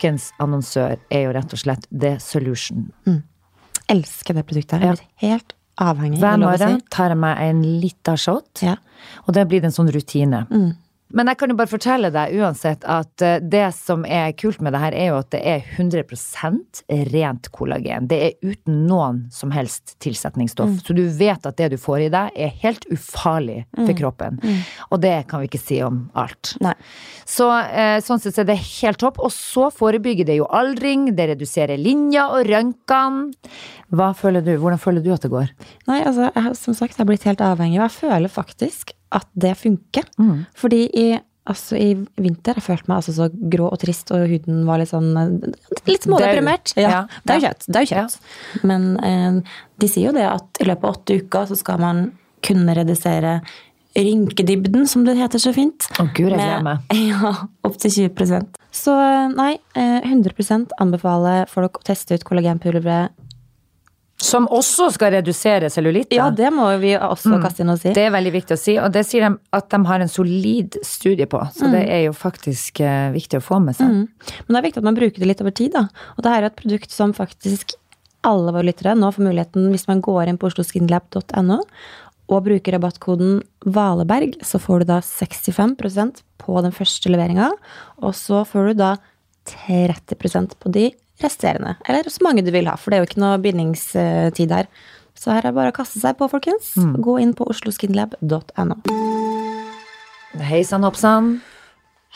ukens annonsør er jo rett og slett The Solution. Elsker det produktet. Jeg Ja. helt avhengig. Hver er å si. tar jeg meg en liten shot, Ja. og det blir en sånn rutine. Men jeg kan jo bare fortelle deg uansett at eh, det som er kult med det her, er jo at det er 100% rent kollagen. Det er uten noen som helst tilsetningsstoff. Så du vet at det du får i deg, er helt ufarlig for kroppen. Og det kan vi ikke si om alt. Nei. Så eh, sånn sett er det helt topp. Og så forebygger det jo aldring, det reduserer linjer og røntgene. Hva føler du? Hvordan føler du at det går? Nei, altså, jeg, som sagt, jeg har blitt helt avhengig, og jeg føler faktisk at det funker. Mm. Fordi i, altså, i vinter jeg følte meg altså så grå og trist, og huden var litt sånn Litt smådeprimert. Ja, Ja. det er jo Ja. kjøtt. Det er jo kjøtt. Men eh, de sier jo det at i løpet av åtte uker så skal man kunne redusere rynkedybden, som det heter så fint. Å, gud, jeg gleder meg. Ja, opptil 20 Så eh, nei, eh, 100% anbefaler folk å teste ut kollagenpulveret. Som også skal redusere cellulitten. Ja, det må vi også kaste inn og si. Det er veldig viktig å si, og det sier de at de har en solid studie på. Så det er jo faktisk eh, viktig å få med seg. Mm. Men det er viktig at man bruker det litt over tid. Da. Og det her er et produkt som faktisk alle våre lyttere nå får muligheten, hvis man går inn på osloskinlab.no og bruker rabattkoden Valeberg, så får du da 65% på den første leveringa. Og så får du da 30% på de resterende. Eller så mange du vil ha, for det er jo ikke noe bindingstid her. Så her er det bare å kaste seg på, folkens. Gå inn på osloskinlab.no. Hei sann, hoppsann.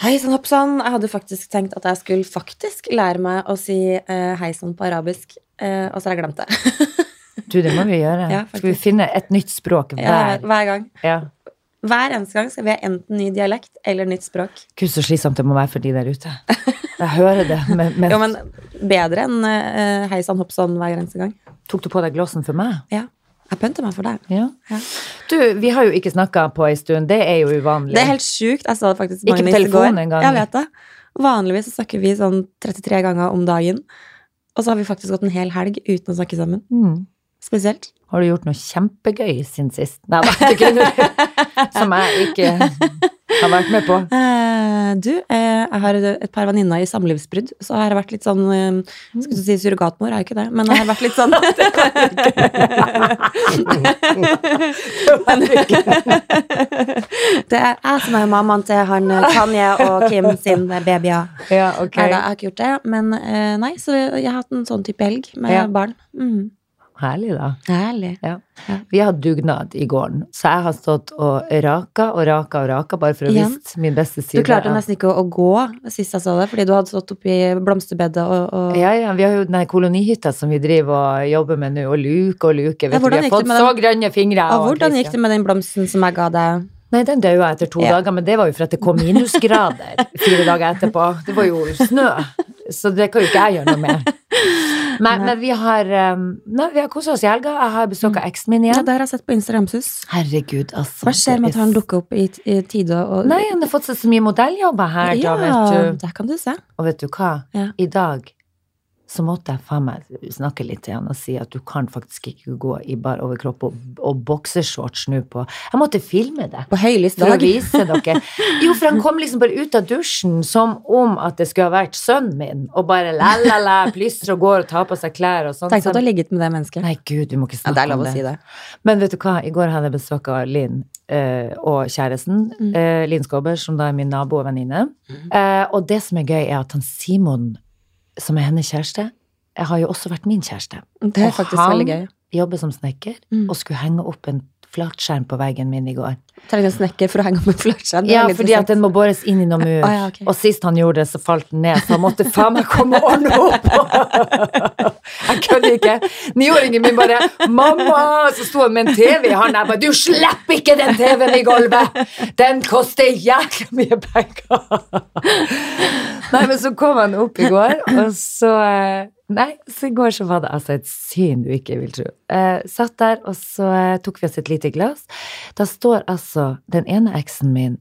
Hei sann, hoppsann. Jeg hadde faktisk tenkt at jeg skulle faktisk lære meg å si eh, hei sann på arabisk, eh, og så har jeg glemt det. Du, det må vi gjøre. Ja, Skal vi finne et nytt språk Ja, hver hver gang. ja. Hver eneste gang skal vi ha enten ny dialekt eller nytt språk. Gud, så slitsomt det må være for de der ute. Jeg hører det. Men, med... Jo, men bedre enn uh, hei sann, hopp sann hver eneste gang. Tok du på deg glossen for meg? Ja. Jeg pynter meg for deg. Ja. Ja. Du, vi har jo ikke snakka på ei stund. Det er jo uvanlig. Det er helt sjukt. Jeg sa det faktisk Ikke på Magnus i går. telefonen engang. Jeg vet det. Vanligvis så snakker vi sånn 33 ganger om dagen. Og så har vi faktisk gått en hel helg uten å snakke sammen. Mm. Spesielt. Har du gjort noe kjempegøy siden sist? Nei, det er ikke som jeg ikke har vært med på. Eh, du, eh, jeg har et par venninner i samlivsbrudd, så har jeg vært litt sånn eh, Skulle du si surrogatmor, er jo ikke det, men jeg har vært litt sånn Det er jeg som er mammaen til han Kanye og Kim sin babyer. Ja, ok. Nei da, jeg har ikke gjort det, men nei, så jeg har hatt en sånn type helg med Ja. barn. Mm. Herlig, da. Herlig. Ja. Ja. Vi har dugnad i gården, så jeg har stått og raka og raka og raka bare for å Igjen? vise min beste side. Du klarte nesten ikke å, å gå sist jeg så det, fordi du hadde stått oppi blomsterbedet og, og Ja, ja, vi har jo den kolonihytta som vi driver og jobber med nå, og luke og luke. Vet Ja, du, vi har fått så den? grønne fingre. Og hvordan gikk det med den blomsten som jeg ga deg? Nei, den daua etter to Ja. dager, men det var jo for at det kom minusgrader fire dager etterpå. Det var jo snø, så det kan jo ikke jeg gjøre noe med. Men, men vi har um, Nei, vi har kosa oss i helga. Jeg har besøk av eksen min Ja, igjen. det har jeg sett på Instagramsus. Herregud, altså. Hva skjer med at han er- dukker opp i, i tide og Nei, han har fått seg så mye modelljobber her, ja, da, vet du. der kan du se. Og vet du hva? Ja. I dag så måtte jeg faen meg snakke litt til han og si at du kan faktisk ikke gå i bar overkropp og, og boksershorts nå på Jeg måtte filme det. På høylys dag. Jo, for han kom liksom bare ut av dusjen som om at det skulle ha vært sønnen min, og bare la-la-la, plystrer og går og tar på seg klær og sånn. Tenk at du har ligget med det mennesket. Nei, gud, vi må ikke Ja, snakke det er lov om det. si det. Men vet du hva, i går hadde jeg besøk av Linn eh, og kjæresten. Mm. Eh, Linn Skåber, som da er min nabo og venninne. Eh, og det som er gøy, er at han Simon, som er hennes kjæreste, jeg har jo også vært min kjæreste. Det er Og faktisk veldig gøy. Han jobber som snekker, Mm. og skulle henge opp en flatskjerm på veggen min i går. Trenger en snekker for å henge opp en flatskjerm. er Ja, fordi at den må bores inn i noen mur. Ah, ja, okay. Og sist han gjorde det, så falt den ned, så han måtte faen meg komme og ordne opp! Jeg kødder ikke. Niåringen min bare 'Mamma!' Så sto han med en TV i hånda. Jeg bare 'Du slipper ikke den TV-en i gulvet! Den koster jækla mye penger!' Nei, men så kom han opp i går, og så eh, Nei, så i går så var det altså et syn du ikke vil tro. Eh, satt der, og så eh, tok vi oss et lite glass. Da står altså den ene eksen min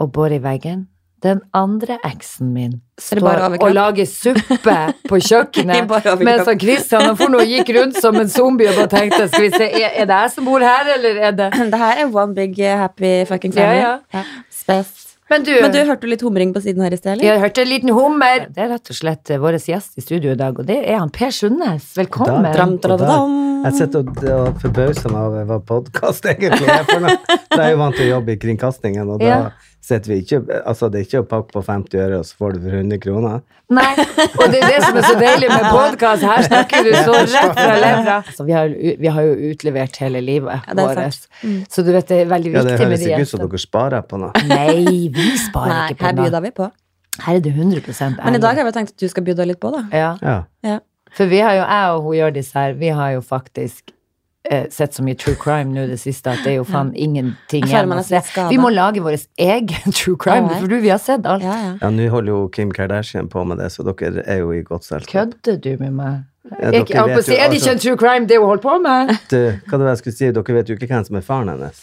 og bor i veggen. Den andre eksen min står og lager suppe på kjøkkenet. Mens han Christian han for noe gikk rundt som en zombie og bare tenkte Skal vi se, er, er det jeg som bor her, eller er det Det her er one big happy fucking Ja, family. ja. Men du, Men du hørte litt humring på siden her i sted, eller? jeg hørte en liten hummer. Det er rett og slett eh, vår gjest i studio i dag, og det er han Per Sundnes. Velkommen. Da- Dram, dram, Og da- dram. Jeg sitter og, og forbauser meg over hva podkast egentlig er for noe. Da er jeg jo vant til å jobbe i kringkastingen, og da Ja. Sitter vi ikke Altså, det er ikke å pakke på 50 øre, og så får du for 100 kroner. Nei, og det er det som er så deilig med podkast. Her snakker du så rett fra levra. Altså, vi, har, vi har jo utlevert hele livet Ja, vårt. Mm. Så du vet, det er veldig viktig Ja, det viktig med høres ikke ut som dere sparer på noe. Nei, vi sparer Nei, ikke her på noe. bjuda vi på. Her er det 100 ærlig. Men i dag har vi tenkt at du skal bjuda litt på, da. ja. Ja. Ja. For vi har jo, jeg og hun Hjørdis her, vi har jo faktisk eh, sett så mye true crime nå det siste at det er jo faen ingenting igjen å se. Vi må lage vår egen true crime, Ja, for du, vi har sett alt. Ja, ja. Ja, nå holder jo Kim Kardashian på med det, så dere er jo i godt selskap. Kødder du med meg? Ja, Jeg, jeg jeg, si, er det ikke en true crime det hun holder på med? Du, hva det var jeg skulle si, dere vet jo ikke hvem som er faren hennes.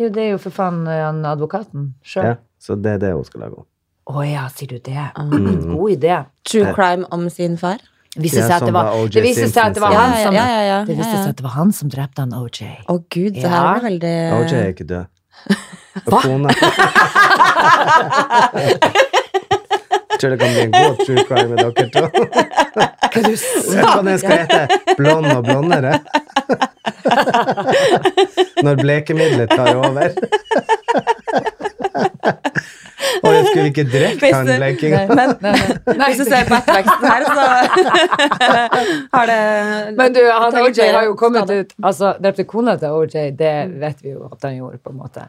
Jo, det er jo for faen eh, han advokaten sjøl. Ja, så det er det hun skal lage om. Å ja, sier du det? Mm. God idé. True crime om sin far. Det viste seg at det var, det viste seg at det var han som Det viste seg at det var han som drepte han OJ. Å gud, det Ja. her blir veldig OJ er ikke død. Hva? kona tror det kan bli en god true crime med dere to. Hva du Hva den skal hete? Blond og blondere? Når blekemiddelet tar over. Og jeg skulle ikke drept Hvis han nei. hvis du ser på etterveksten her, så har det Men du, han OJ har jo kommet skade. ut Altså, drepte kona til OJ, det vet vi jo at han gjorde, på en måte.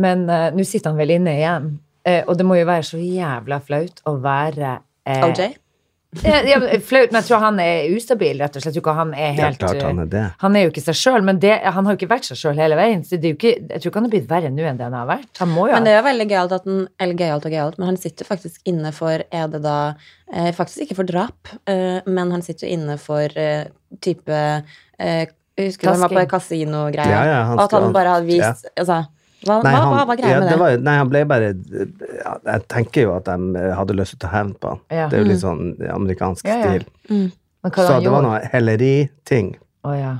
Men uh, nå sitter han vel inne igjen. Uh, og det må jo være så jævla flaut å være uh, OJ? Ja, ja, men flaut, men jeg tror han er ustabil, rett og slett. Ikke han er Ja, helt klart han er det. eh, Han er jo ikke seg sjøl, men det, han har jo ikke vært seg sjøl hele veien. Så det er jo ikke, jeg tror ikke han har blitt verre nå enn det han har vært. Han må jo Men det er jo veldig gøyalt at han Eller gøyalt og gøyalt, men han sitter faktisk inne for Er det da eh, Faktisk ikke for drap, eh, men han sitter jo inne for eh, type eh, Husker husker han var på kasinogreier. Ja, ja, og at han bare hadde vist Altså, hva, Nei, han- hva var greia ja, med det? det? Var, nei, han ble bare ja, Jeg tenker jo at de hadde lyst til å ta hevn på han. Ja. Det er jo litt sånn amerikansk stil. Mm. Så det var noe helleriting Oh, ja.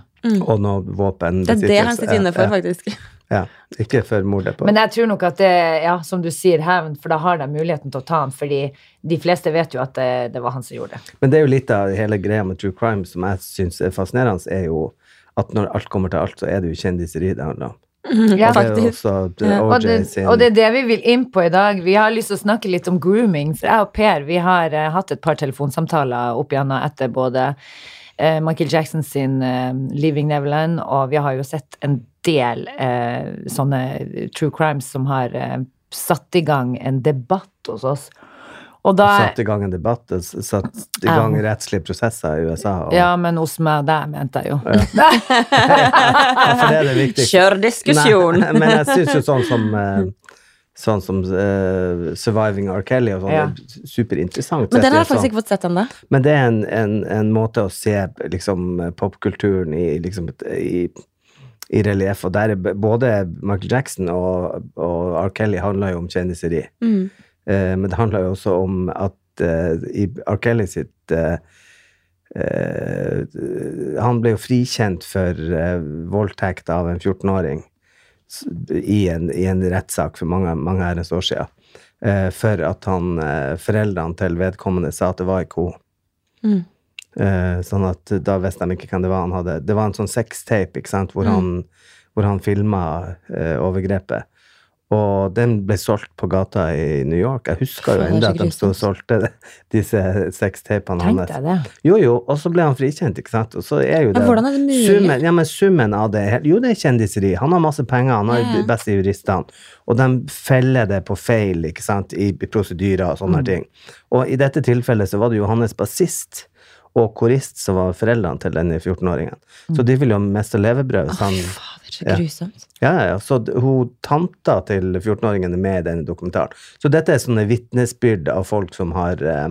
og noe våpen. Det er det han sitter inne for, faktisk. Ja, ikke for mordet på Men jeg tror nok at det, ja, som du sier, hevn, for da har de muligheten til å ta han, fordi de fleste vet jo at det, det var han som gjorde det. Men det er jo litt av hele greia med true crime som jeg syns er fascinerende, er jo at når alt kommer til alt, så er det jo kjendiseri det handler om. Ja, Og det er jo faktisk. også Ja. Og det, og det er det vi vil inn på i dag. Vi har lyst til å snakke litt om grooming. For jeg og Per vi har uh, hatt et par telefonsamtaler opp igjennom etter både uh, Michael Jackson sin uh, 'Leaving Neverland', og vi har jo sett en del eh, sånne true crimes som har eh, satt i gang en debatt hos oss. Og da satt i gang en debatt, og satt i gang rettslige prosesser i USA. Og, Ja, men hos meg der, mente jeg jo. Ja, for det er det. Kjør diskusjon! Nei, men jeg syns jo sånn som eh, Sånn som uh, 'Surviving R. Kelly' og sånn, Ja. er superinteressant. Men den har jeg faktisk ikke fått sett ennå. Men det er en, en, en måte å se liksom, popkulturen i, liksom, i, i relieff. Og der er både Michael Jackson og, og R. Kelly handler jo om kjendiseri. Mm. Eh, men det handler jo også om at eh, i R. Kelly sitt eh, Han ble jo frikjent for voldtekt av en 14-åring i en, i en rettssak for mange, mange herrens år. Eh, for at han, foreldrene til vedkommende sa at det var ikke hun. Mm. Eh, sånn at da visste de ikke hvem det var han hadde. Det var en sånn sextape, ikke sant, hvor han, hvor han filma overgrepet. Og den ble solgt på gata i New York. Jeg husker jo så at de sto og solgte disse sextapene hans. Jo, jo, og så ble han frikjent, ikke sant. Og så er jo det Men hvordan er det? Summen, ja, men summen av det Jo, det er kjendiseri. Han har masse penger, han har de beste juristene. Og de feller det på feil, ikke sant, i i prosedyrer og Mm. sånne ting. Og i dette tilfellet så var det Johannes bassist og korist som var foreldrene til denne 14-åringen. Så de ville jo miste levebrød. hvis han- Fader, så grusomt. ja, ja, ja. Så hun tanta til 14-åringen er med i denne dokumentaren. Så dette er sånne vitnesbyrd av folk som har eh,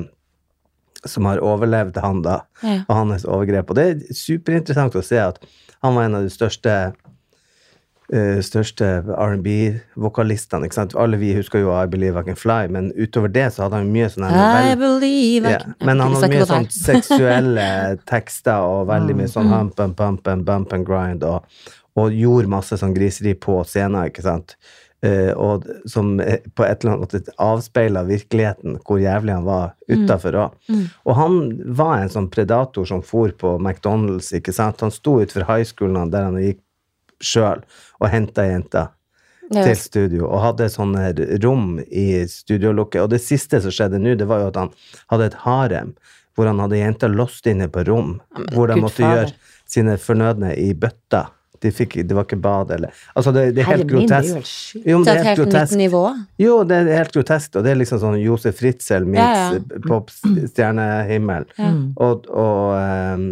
som har overlevd han da, Ja. og hans overgrep. Og det er superinteressant å se at han var en av de største uh, største R&B-vokalistene. ikke sant? Alle vi husker jo I Believe I Can Fly, men utover det så hadde han mye sånn her I believe I ja, can men han hadde mye sånn seksuelle tekster og veldig mye Mm. sånn hump and bump and bump and grind og, og gjorde masse sånn griseri på scenen, ikke sant. Uh, og som eh, på et eller annet måte avspeila virkeligheten, hvor jævlig han var utafor òg. Og han var en sånn predator som for på McDonald's, ikke sant. Han sto utenfor high schoolen der han gikk sjøl og henta jenter yes. til studio, og hadde sånne rom i studiolokket. Og det siste som skjedde nå, det var jo at han hadde et harem hvor han hadde jenter låst inne på rom, hvor de måtte gjøre sine fornødne i bøtta. De fikk, det var ikke bad eller Altså, det, det er Herre helt min, det er jo grotesk. Jo, det et er helt helt nytt grotesk. nivå. Jo, det er helt grotesk, og det er liksom sånn Josef Fritzel meets Ja, popstjernehimmel. Og, og, ehm,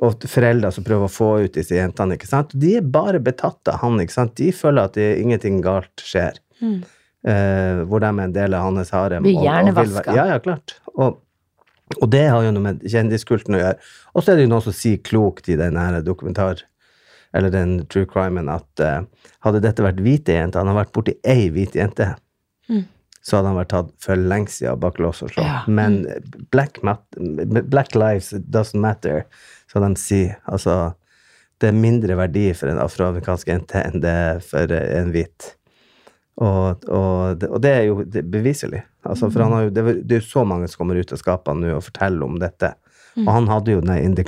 og foreldre som prøver å få ut disse jentene, ikke sant. De er bare betatt av han, ikke sant. De føler at det, ingenting galt skjer. Eh, hvor de er en del av hans harem. Blir hjernevaska. Ja, ja, klart. Og, og det har jo noe med kjendiskulten å gjøre. Og så er det jo noen som sier klokt i den dokumentar, eller den true crimen, at uh, hadde dette vært hvite jenter, han har vært borti ei hvit jente, så hadde han vært tatt for lenge siden bak lås og slå. Ja. Men black, mat black lives doesn't matter, som de sier. Altså, det er mindre verdi for en afroamerikansk jente enn det er for en hvit. Og, og, det, og det er jo beviselig. Altså, for han har jo, det, er- jo så mange som kommer ut av skapene nå og forteller om dette. Og han hadde jo den In the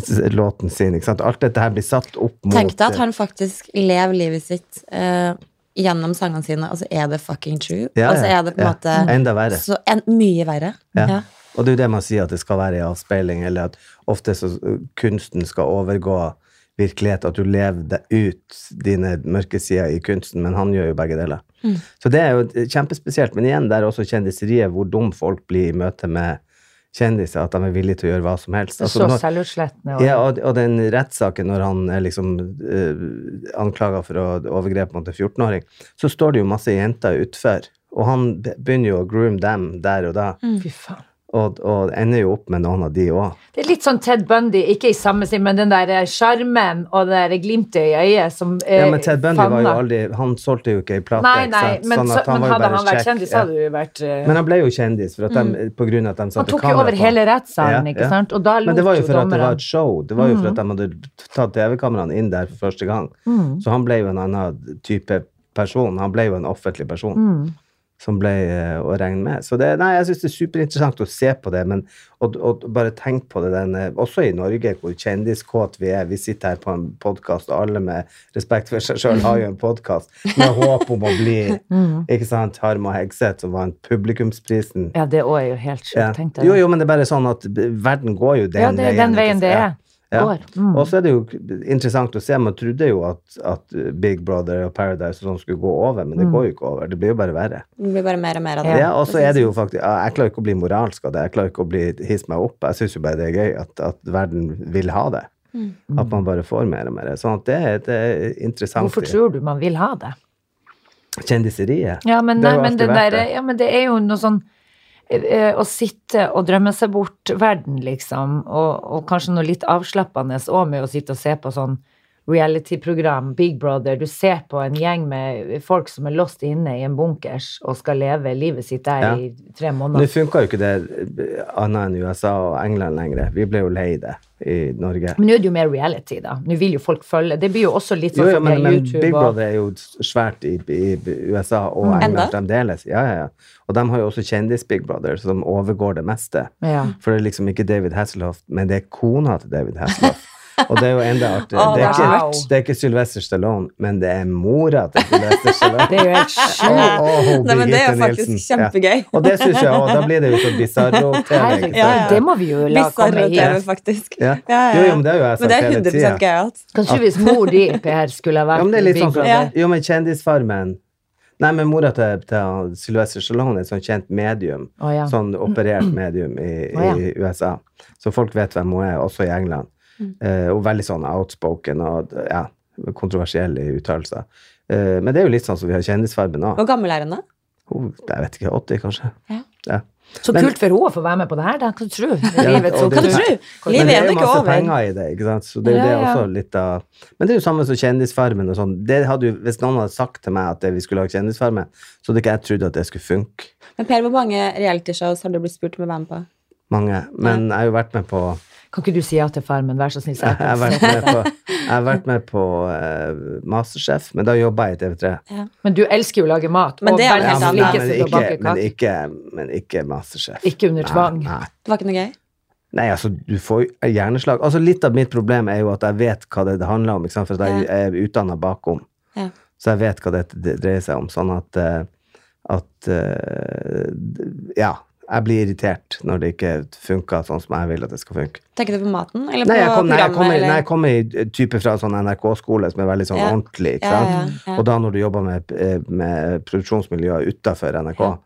Closet-låten sin. ikke sant? Alt dette her blir satt opp mot Tenk deg at han faktisk lever livet sitt eh, gjennom sangene sine, og så er det fucking true. Ja, og så er det på en ja. måte Enda verre. så en, mye verre. Ja. Ja. Og det er jo det man sier, at det skal være i avspeiling, eller at ofte så uh, kunsten skal overgå virkelighet, at du lever deg ut dine mørke sider i kunsten, men han gjør jo begge deler. Så det er jo kjempespesielt, men igjen der er også kjendiseriet, hvor dum folk blir i møte med kjendiser, at de er villige til å gjøre hva som helst. Altså, så selvutslettende. ja, og, og den rettssaken når han er liksom uh, anklaga for å overgrep mot en 14-åring, så står det jo masse jenter utfor, og han begynner jo å groom dem der og da, Fy faen. Og, og ender jo opp med noen av de òg. Det er litt sånn Ted Bundy, ikke i samme stil, men den der eh, sjarmen og det der glimtet i øyet som eh, Ja, men Ted Bundy var jo aldri Han solgte jo ikke ei plate, Nei, ikke nei, sant? men, Sånn at han men var jo hadde han vært kjendis, ja. hadde du vært uh... Men han ble jo kjendis for at de, på grunn av at de Han tok jo over på hele rettssalen, Ja, ikke sant? Og da lot Men det var jo jo for at det var et show. Det var jo Mm. for at de hadde tatt TV-kameraene inn der for første gang. Så han ble jo en annen type person. Han ble jo en offentlig person. Mm. Som ble eh, å regne med. Så det, nei, jeg syns det er superinteressant å se på det, men og, og bare tenk på det den, også i Norge, hvor kjendiskåt vi er. Vi sitter her på en podkast, og alle med respekt for seg sjøl har jo en podkast med håp om å bli Mm. ikke sant, Harma Hegseth, som vant publikumsprisen. Ja, det òg er jo helt sjukt, Ja. tenkte jeg. Jo, jo, men det er bare sånn at verden går jo den Ja, det er den veien det er. Ja. Mm. Og så er det jo interessant å se. Man trodde jo at, at Big Brother og Paradise og sånn skulle gå over, men det Mm. går jo ikke over. Det blir jo bare verre. Det blir bare mer og mer av Ja, og så er det jo faktisk Jeg klarer ikke å bli moralsk av det. Jeg klarer ikke å bli hisse meg opp. Jeg syns jo bare det er gøy at, at verden vil ha det. Mm. At man bare får mer og mer. Sånn at det, det er interessant. Hvorfor tror du man vil ha det? Kjendiseriet. Ja, men, Det har nei, jo men, det vært der, det. ja, men det er jo noe sånn å sitte og drømme seg bort verden, liksom, og, og kanskje noe litt avslappende òg med å sitte og se på sånn reality-program, Big Brother. Du ser på en gjeng med folk som er låst inne i en bunkers og skal leve livet sitt der Ja. i tre måneder. Nå funka jo ikke det annet enn USA og England lenger. Vi ble jo lei det i Norge. Men nå er det jo mer reality, da. Nå vil jo folk følge. Det blir jo også litt sånn som men, men YouTube Big Brother er jo svært i, i USA og England Enda? fremdeles. Ja, ja, ja. Og de har jo også kjendis-Big Brother, som overgår det meste. ja. For det er liksom ikke David Hasselhoff, men det er kona til David Hasselhoff. Og det er jo enda artigere. Oh, det, er ikke, wow. det er ikke Sylvester Stallone, men det er mora til Sylvester Stallone. Det er jo helt sjukt. Oh, oh, Nei, men det er jo faktisk Nielsen. kjempegøy. Ja. Og det syns jeg òg. Da blir det jo så bisarro-TV. Ja, ja. det må vi jo la komme Bizarro-TV, faktisk. Ja. Ja, ja, Jo, jo, men det har jo jeg Men det sagt er hele 100 tida. gøyalt. Kanskje hvis mor di, Per, skulle ha Ja, vært men det er litt sånn som Jo, men Kjendisfarmen Nei, men mora til, til Sylvester Stallone er et sånt kjent medium. Oh, ja. Sånn operert medium i, oh, ja. i USA. Så folk vet hvem hun er, også i England. Eh, og veldig sånn outspoken og ja, kontroversiell i uttalelser. Eh, men det er jo litt sånn som vi har Kjendisfarmen nå. Hvor gammel er hun da? Jeg vet ikke, 80 kanskje? Ja. Ja. Så Men- kult for henne å få være med på det her, da. Hva tror du? Ja, Livets og det- Hva du opptur. tror? Men det er er jo jo masse penger i det, ikke sant? Så det er jo Ja, det ja. også litt av Men det er jo samme som Kjendisfarmen og sånn. Det hadde jo, hvis noen hadde sagt til meg at vi skulle lage Kjendisfarmen, så hadde ikke jeg trodd at det skulle funke. Men Per, hvor mange realityshows har du blitt spurt om å være med på? Mange. Men jeg har jo vært med på Kan ikke du si ja til Farmen, vær så snill? Jeg har vært med på, jeg har vært med på uh, Masterchef, men da jobba jeg i TV3. Men du elsker jo å lage mat, Men det er jo verdens helt men, annet. flinkeste til ikke, men, ikke, men ikke Masterchef. Ikke under tvang. Nei, nei. Det var ikke noe gøy? Nei, altså, du får jo hjerneslag. Altså, litt av mitt problem er jo at jeg vet hva det, handler om, ikke sant? for at jeg er utdanna bakom. Ja. Så jeg vet hva det, det dreier seg om. Sånn at, eh, at eh, Ja. Jeg blir irritert når det ikke funker sånn som jeg vil at det skal funke. Tenker du på maten, eller på Nei, jeg kom, programmet? nei, jeg kommer i type fra sånn NRK-skole som er veldig sånn Ja. ordentlig. Ikke sant? ja, ja. Og da når du jobber med, eh, med produksjonsmiljøet utafor NRK.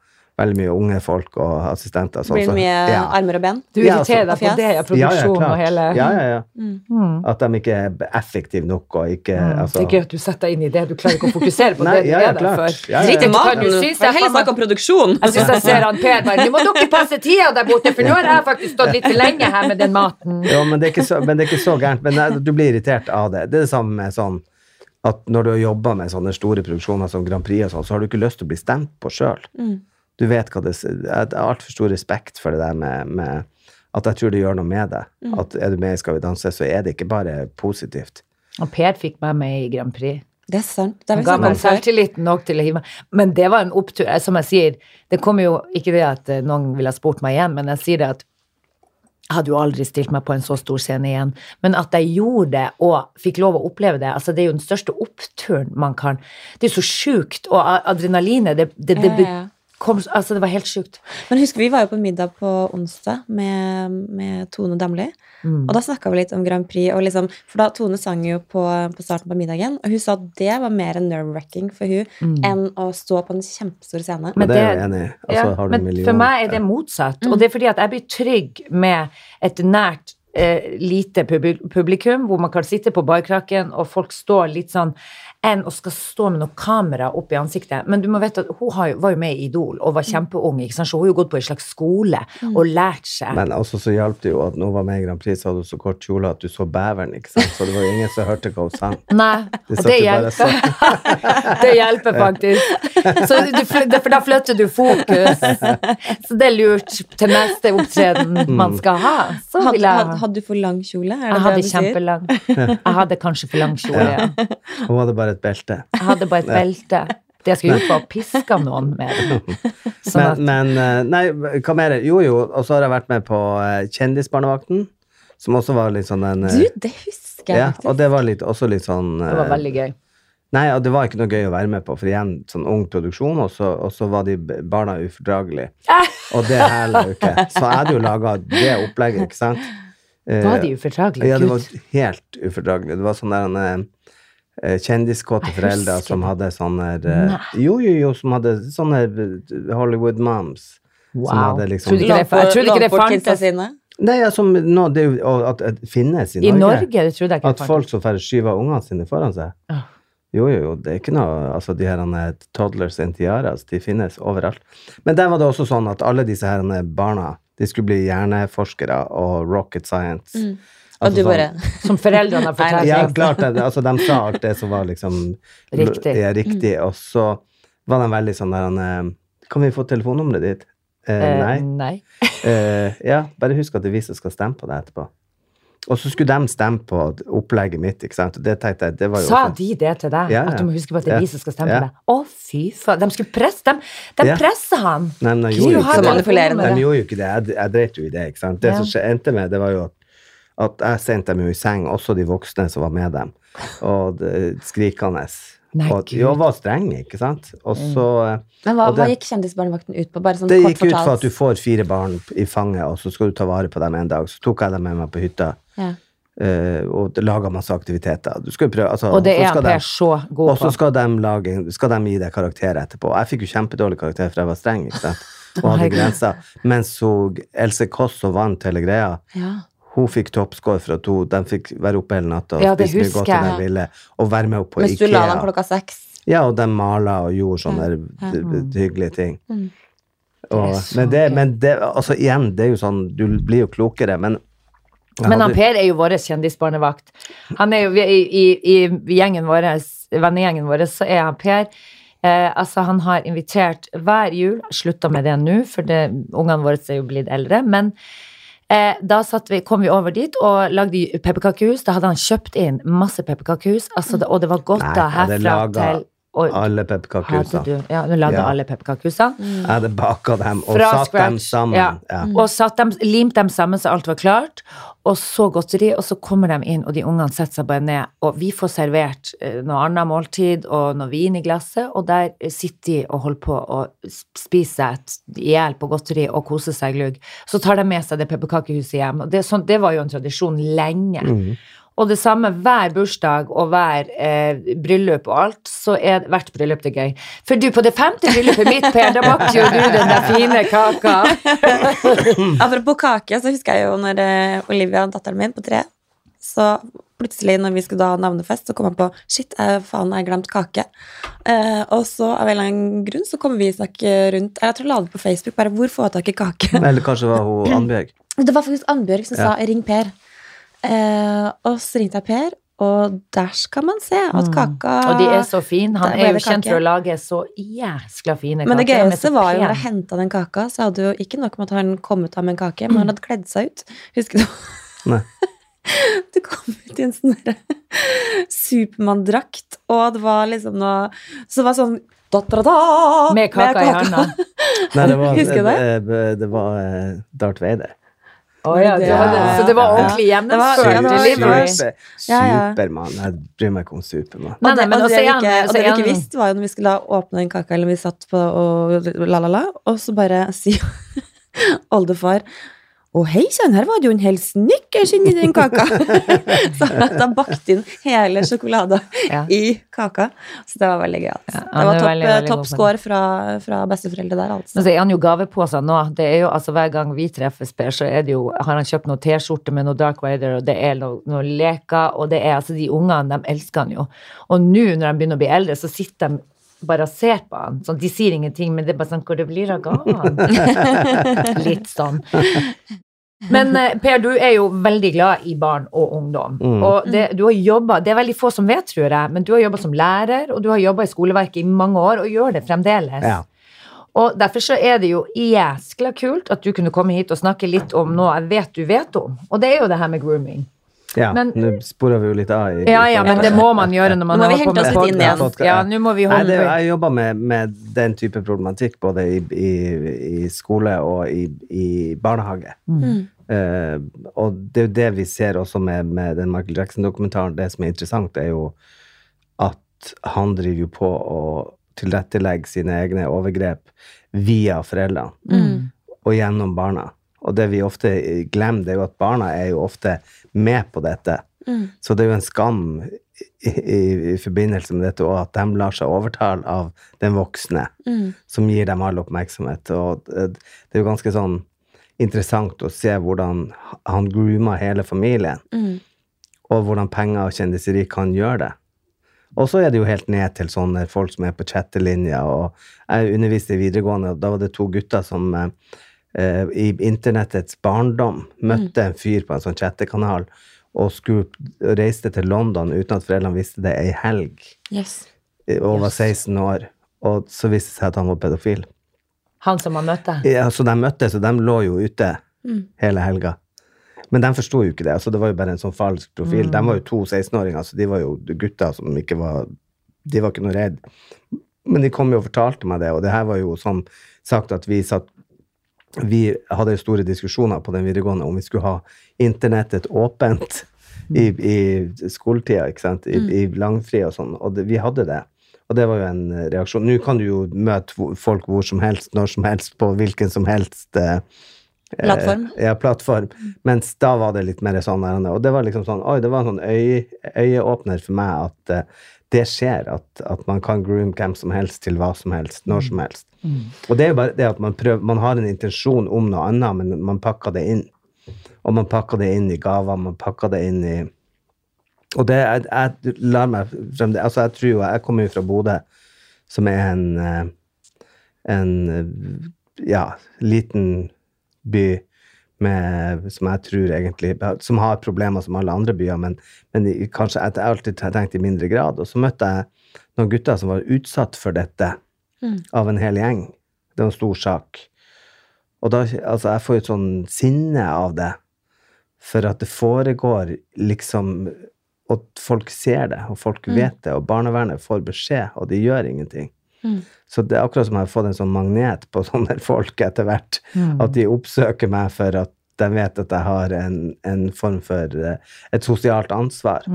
Veldig mye unge folk og assistenter Så, Blir det mye ja. armer og ben? Du Ja, irriterer altså, deg på det, ja, Ja, ja, produksjon og hele Ja, ja, ja. Mm. At de ikke er effektive nok og ikke Mm. altså, Det er gøy at du setter deg inn i det. Du klarer ikke å fokusere på Nei, det du ja, ja, er der for. Ja, ja, Drit i maten! jeg heller faen om produksjon! Jeg syns jeg ser han Per bare Nå må dere passe tida der borte, for nå har jeg faktisk stått litt lenge her med den maten. Jo, men det er ikke så, men det er ikke så gærent. Men du blir irritert av det. Det er det samme med sånn at når du har jobba med sånne store produksjoner som Grand Prix og sånn, så har du ikke lyst til å bli stemt på sjøl. Mm. Du vet hva det Jeg har altfor stor respekt for det der med, med at jeg tror det gjør noe med deg. Mm. At er du med i Skal vi danse, så er det ikke bare positivt. Og Per fikk meg med i Grand Prix. Det er sant. Det er ga meg selvtillit nok til å hive meg Men det var en opptur. Som jeg sier, det kommer jo ikke det at eh, noen ville ha spurt meg igjen, men jeg sier det at jeg hadde jo aldri stilt meg på en så stor scene igjen. Men at jeg gjorde det og fikk lov å oppleve det, altså det er jo den største oppturen man kan Det er jo så sjukt. Og adrenalinet, det, det, det, ja. Kom Altså, det var helt sjukt. Men husk, vi var jo på middag på onsdag med, med Tone Damli. Mm. Og da snakka vi litt om Grand Prix. Og liksom, for da Tone sang jo på, på starten på middagen, og hun sa at det var mer nerve-wrecking for hun enn å stå på en kjempestor scene. Men det er jeg enig i. Altså, Ja, har du men million- for meg er det motsatt. Og det er fordi at jeg blir trygg med et nært, eh, lite publikum, hvor man kan sitte på barkrakken, og folk står litt sånn enn å skal stå med noe kamera opp i ansiktet. Men du må vite at hun har jo, var jo med i Idol og var kjempeung, ikke sant? så hun har jo gått på en slags skole og lært seg. Men også så hjalp det jo at når hun var med i Grand Prix, så hadde hun så kort kjole at du så beveren, ikke sant? Så det var jo ingen som hørte hva hun sang. Nei, Det og det hjelper. det hjelper faktisk. Så du, for da flytter du fokus. Så det er lurt til neste opptreden man skal ha. Så Hadde, vil jeg hadde, hadde du for lang kjole? Er det Jeg det hadde kjempelang. Jeg hadde kanskje for lang kjole, ja. Hun hadde bare et belte. Jeg hadde bare et belte. Det jeg skulle gjort, var å piske noen med det. Sånn Men, men eh, Nei, hva mer? Jo, jo, og så har jeg vært med på eh, Kjendisbarnevakten, som også var litt sånn en eh, Du, det husker jeg Ja, faktisk. og det var litt, også litt sånn det var veldig gøy. Nei, og det var ikke noe gøy å være med på, for igjen, sånn ung produksjon, og så, og så var de barna ufordragelige. Og det hæler jo ikke. Så jeg hadde jo laga det opplegget, ikke sant? Da Var de ufordragelige? Ja, det var helt ufordragelig. Det var sånn der, eh, kjendiskåte foreldre som hadde sånne eh, Nei. Jo, jo, jo, som hadde sånne eh, Hollywood moms. Som hadde liksom det, jeg trodde ikke det fantes. sine. Nei, altså, som nå, det er jo at det finnes i I Norge. Norge, det trodde jeg ikke At folk som får skyver ungene sine foran seg. Oh. Jo, jo, jo, det er ikke noe Altså, de her eh, toddlers and tiaras, de finnes overalt. Men der var det også sånn at alle disse her eh, barna, de skulle bli hjerneforskere og rocket science. Mm. Altså Og du sånn- bare Som foreldrene har fortalt Ja, klart det. Altså, de sa alt det som var liksom Riktig. Ja, riktig. Og så var de veldig sånn der han, eh, Kan vi få telefonnummeret ditt? Eh, Eh, nei. nei. Eh, ja, bare husk at det er vi som skal stemme på deg etterpå. Og så skulle de stemme på opplegget mitt, ikke sant. Det jeg, det Sa sånn- de det til deg? Ja, ja. At du må huske på at det er vi som skal stemme Ja. på deg? Å, fy faen. De skulle presse dem. De Ja. presser han. Nei, men de gjorde. De gjorde jo ikke det. Jeg, jeg dreit jo i det, ikke sant. Det som endte med, det var jo at, at jeg sendte dem jo i seng, også de voksne som var med dem, og det, skrikende. Nei, og Gud. jo, var streng, ikke sant. Og så eh, Men hva, Og det- hva gikk Kjendisbarnevakten ut på? Bare sånn Det kort gikk ut fortalt. på at du får fire barn i fanget, og så skal du ta vare på dem en dag. Så tok jeg dem med meg på hytta, ja. Uh, og laga masse aktiviteter. Du skal prøve, altså, Og det er Per de- så god på. Og så skal de, lage, skal de gi deg karakter etterpå. Jeg fikk jo kjempedårlig karakter, for jeg var streng, ikke sant. Og hadde grenser. Mens hun, Else Kåss, som vant hele greia, ja. Hun fikk toppscore for at hun, de fikk være oppe hele natta og Ja, spise mye godt de jeg. ville, og være med opp på Mens du la dem klokka seks. Ja, og de mala og gjorde sånne d- hyggelige ting. Mm. Og, Det men det, men det, altså igjen, det er jo sånn, du blir jo klokere, men Men han hadde- Per er jo vår kjendisbarnevakt. Han er jo i, i, i gjengen vår, vennegjengen vår, så er han Per. Eh, altså, han har invitert hver jul, slutta med det nå, for ungene våre er jo blitt eldre, men Eh, da satt vi, kom vi over dit og lagde pepperkakehus. Da hadde han kjøpt inn masse pepperkakehus, altså, og det var godt Nei, da herfra til og, Alle hadde pepperkakehusene. ja, du lagde Ja. alle pepperkakehusene. Jeg hadde baka dem og Fra satt dem sammen. ja. Ja. Og satt dem, limt dem sammen så alt var klart. Og så godteri, og så kommer de inn, og de ungene setter seg bare ned. Og vi får servert eh, noe annet måltid og noe vin i glasset, og der eh, sitter de og holder på å spise et- i hjel på godteri og kose seg glugg. Så tar de med seg det pepperkakehuset hjem. Og det, sånn, det var jo en tradisjon lenge. Mhm. Og det samme hver bursdag og hver eh, bryllup og alt, så er hvert bryllup det gøy. For du, på det femte bryllupet mitt, Per, da bakte jo du den der fine kaka. Apropos kake, så husker jeg jo når eh, Olivia, datteren min på tre, så plutselig når vi skulle da ha navnefest, så kom han på Shit, jeg, faen, jeg har glemt kake. Eh, og så av en eller annen grunn så kommer vi og snakker rundt Jeg tror jeg la det på Facebook, bare hvor får jeg tak i kake? Eller kanskje det var hun Annbjørg. Det var faktisk Annbjørg som Ja. sa 'ring Per'. Eh, og så ringte jeg Per, og der skal man se at Mm. kaka Og de er så fine. Han er jo kjent for å lage så jæskla fine Men det kaker. Gøyeste var jo når jeg henta den kaka, så hadde jo ikke nok med at han kom ut av med en kake, men han hadde kledd seg ut. Husker du? Nei. Du kom ut i en sånn Supermann-drakt, og det var liksom noe Så det var sånn da, da, da, Med kaka i hånda. Nei, det var, Husker du det? det? Det var eh, Darth Vader. Å ja, det ja, det. Så det var ordentlig Ja, gjennomført ja, delivery. Super, Ja, ja. Supermann. Jeg bryr meg ikke om Supermann. Og det, og det, vi ikke, og det vi ikke visste, var jo når vi skulle åpne den kaka, eller vi satt på og la-la-la, og så bare sier oldefar å hei sann, her var det jo en hel snickers inni den kaka! så han hadde bakt inn hele sjokolada Ja. i kaka. Så det var veldig gøyalt. Ja, det var topp top score fra, fra besteforeldre der, altså. Men så er han jo gaveposer nå. Det er jo altså Hver gang vi treffes, Per, så er det jo, har han kjøpt noe T-skjorte med noe Dark Vader, og det er noe, noe leker, og det er altså De ungene, de elsker han jo. Og nå når de begynner å bli eldre, så sitter de bare ser på han. Sånn, de sier ingenting, men det er bare sånn Hvor det blir av gaven? Litt sånn. Men eh, Per, du er jo veldig glad i barn og ungdom. Mm. Og det, du har jobbet, det er veldig få som vet, tror jeg, men du har jobba som lærer, og du har jobba i skoleverket i mange år, og gjør det fremdeles. Ja. Og derfor så er det jo jæskla kult at du kunne komme hit og snakke litt om noe jeg vet du vet om, og det er jo det her med grooming. Ja. Men- Nå sporer vi jo litt av. i- Ja, ja, men det må man gjøre når man holder på med podcast. Ja, nå må vi Nei, det, jeg jobber med, med den type problematikk både i, i, i skole og i, i barnehage. Mm. Uh, og det er jo det vi ser også med, med den Michael Jackson-dokumentaren. Det som er interessant, er jo at han driver jo på å tilrettelegge sine egne overgrep via foreldrene Mm. og gjennom barna. Og det vi ofte glemmer, det er jo at barna er jo ofte med på dette. Mm. Så det er jo en skam i, i, i forbindelse med dette, og at de lar seg overtale av den voksne Mm. som gir dem all oppmerksomhet. Og eh, det er jo ganske sånn interessant å se hvordan han groomer hele familien, Mm. og hvordan penger og kjendiseri kan gjøre det. Og så er det jo helt ned til sånne folk som er på chattelinja, og jeg underviste i videregående, og da var det to gutter som eh, i internettets barndom møtte en fyr på en sånn chattekanal, og skulle reiste til London uten at foreldrene visste det, ei helg, Yes. og var 16 år, og så viste det seg at han var pedofil. Han som han møtte. Ja, så de møttes, og de lå jo ute Mm. hele helga. Men de forsto jo ikke det. altså Det var jo bare en sånn falsk profil. De var jo to 16-åringer, så de var jo gutter som ikke var De var ikke noe redd. Men de kom jo og fortalte meg det, og det her var jo som sagt at vi satt Vi hadde store diskusjoner på den videregående om vi skulle ha internettet åpent i, i skoletida, ikke sant, i, i langfri og sånn, og det, vi hadde det. Og det var jo en reaksjon. Nå kan du jo møte folk hvor som helst, når som helst, på hvilken som helst eh, eh, Plattform. Ja, plattform. Mens da var det litt mer sånn og det var liksom sånn, oi, det var en sånn øy, øyeåpner for meg at eh, det skjer, at, at man kan groom hvem som helst til hva som helst, når som helst. Og det er jo bare det at man prøver, man har en intensjon om noe annet, men man pakker det inn. Og man pakker det inn i gaver, man pakker det inn i Og det jeg, jeg lar meg. Altså, jeg tror jo Jeg kommer jo fra Bodø, som er en eh, en eh, ja, liten by med, som jeg tror egentlig Som har problemer som alle andre byer, men, men kanskje jeg har alltid tenkt i mindre grad. Og så møtte jeg noen gutter som var utsatt for dette Mm. av en hel gjeng. Det var en stor sak. Og da, altså, jeg får jo et sånn sinne av det. For at det foregår liksom Og folk ser det, og folk vet det, og barnevernet får beskjed, og de gjør ingenting. Så det er akkurat som jeg har fått en sånn magnet på sånne folk etter hvert. At de oppsøker meg for at de vet at jeg har en, en form for eh, et sosialt ansvar.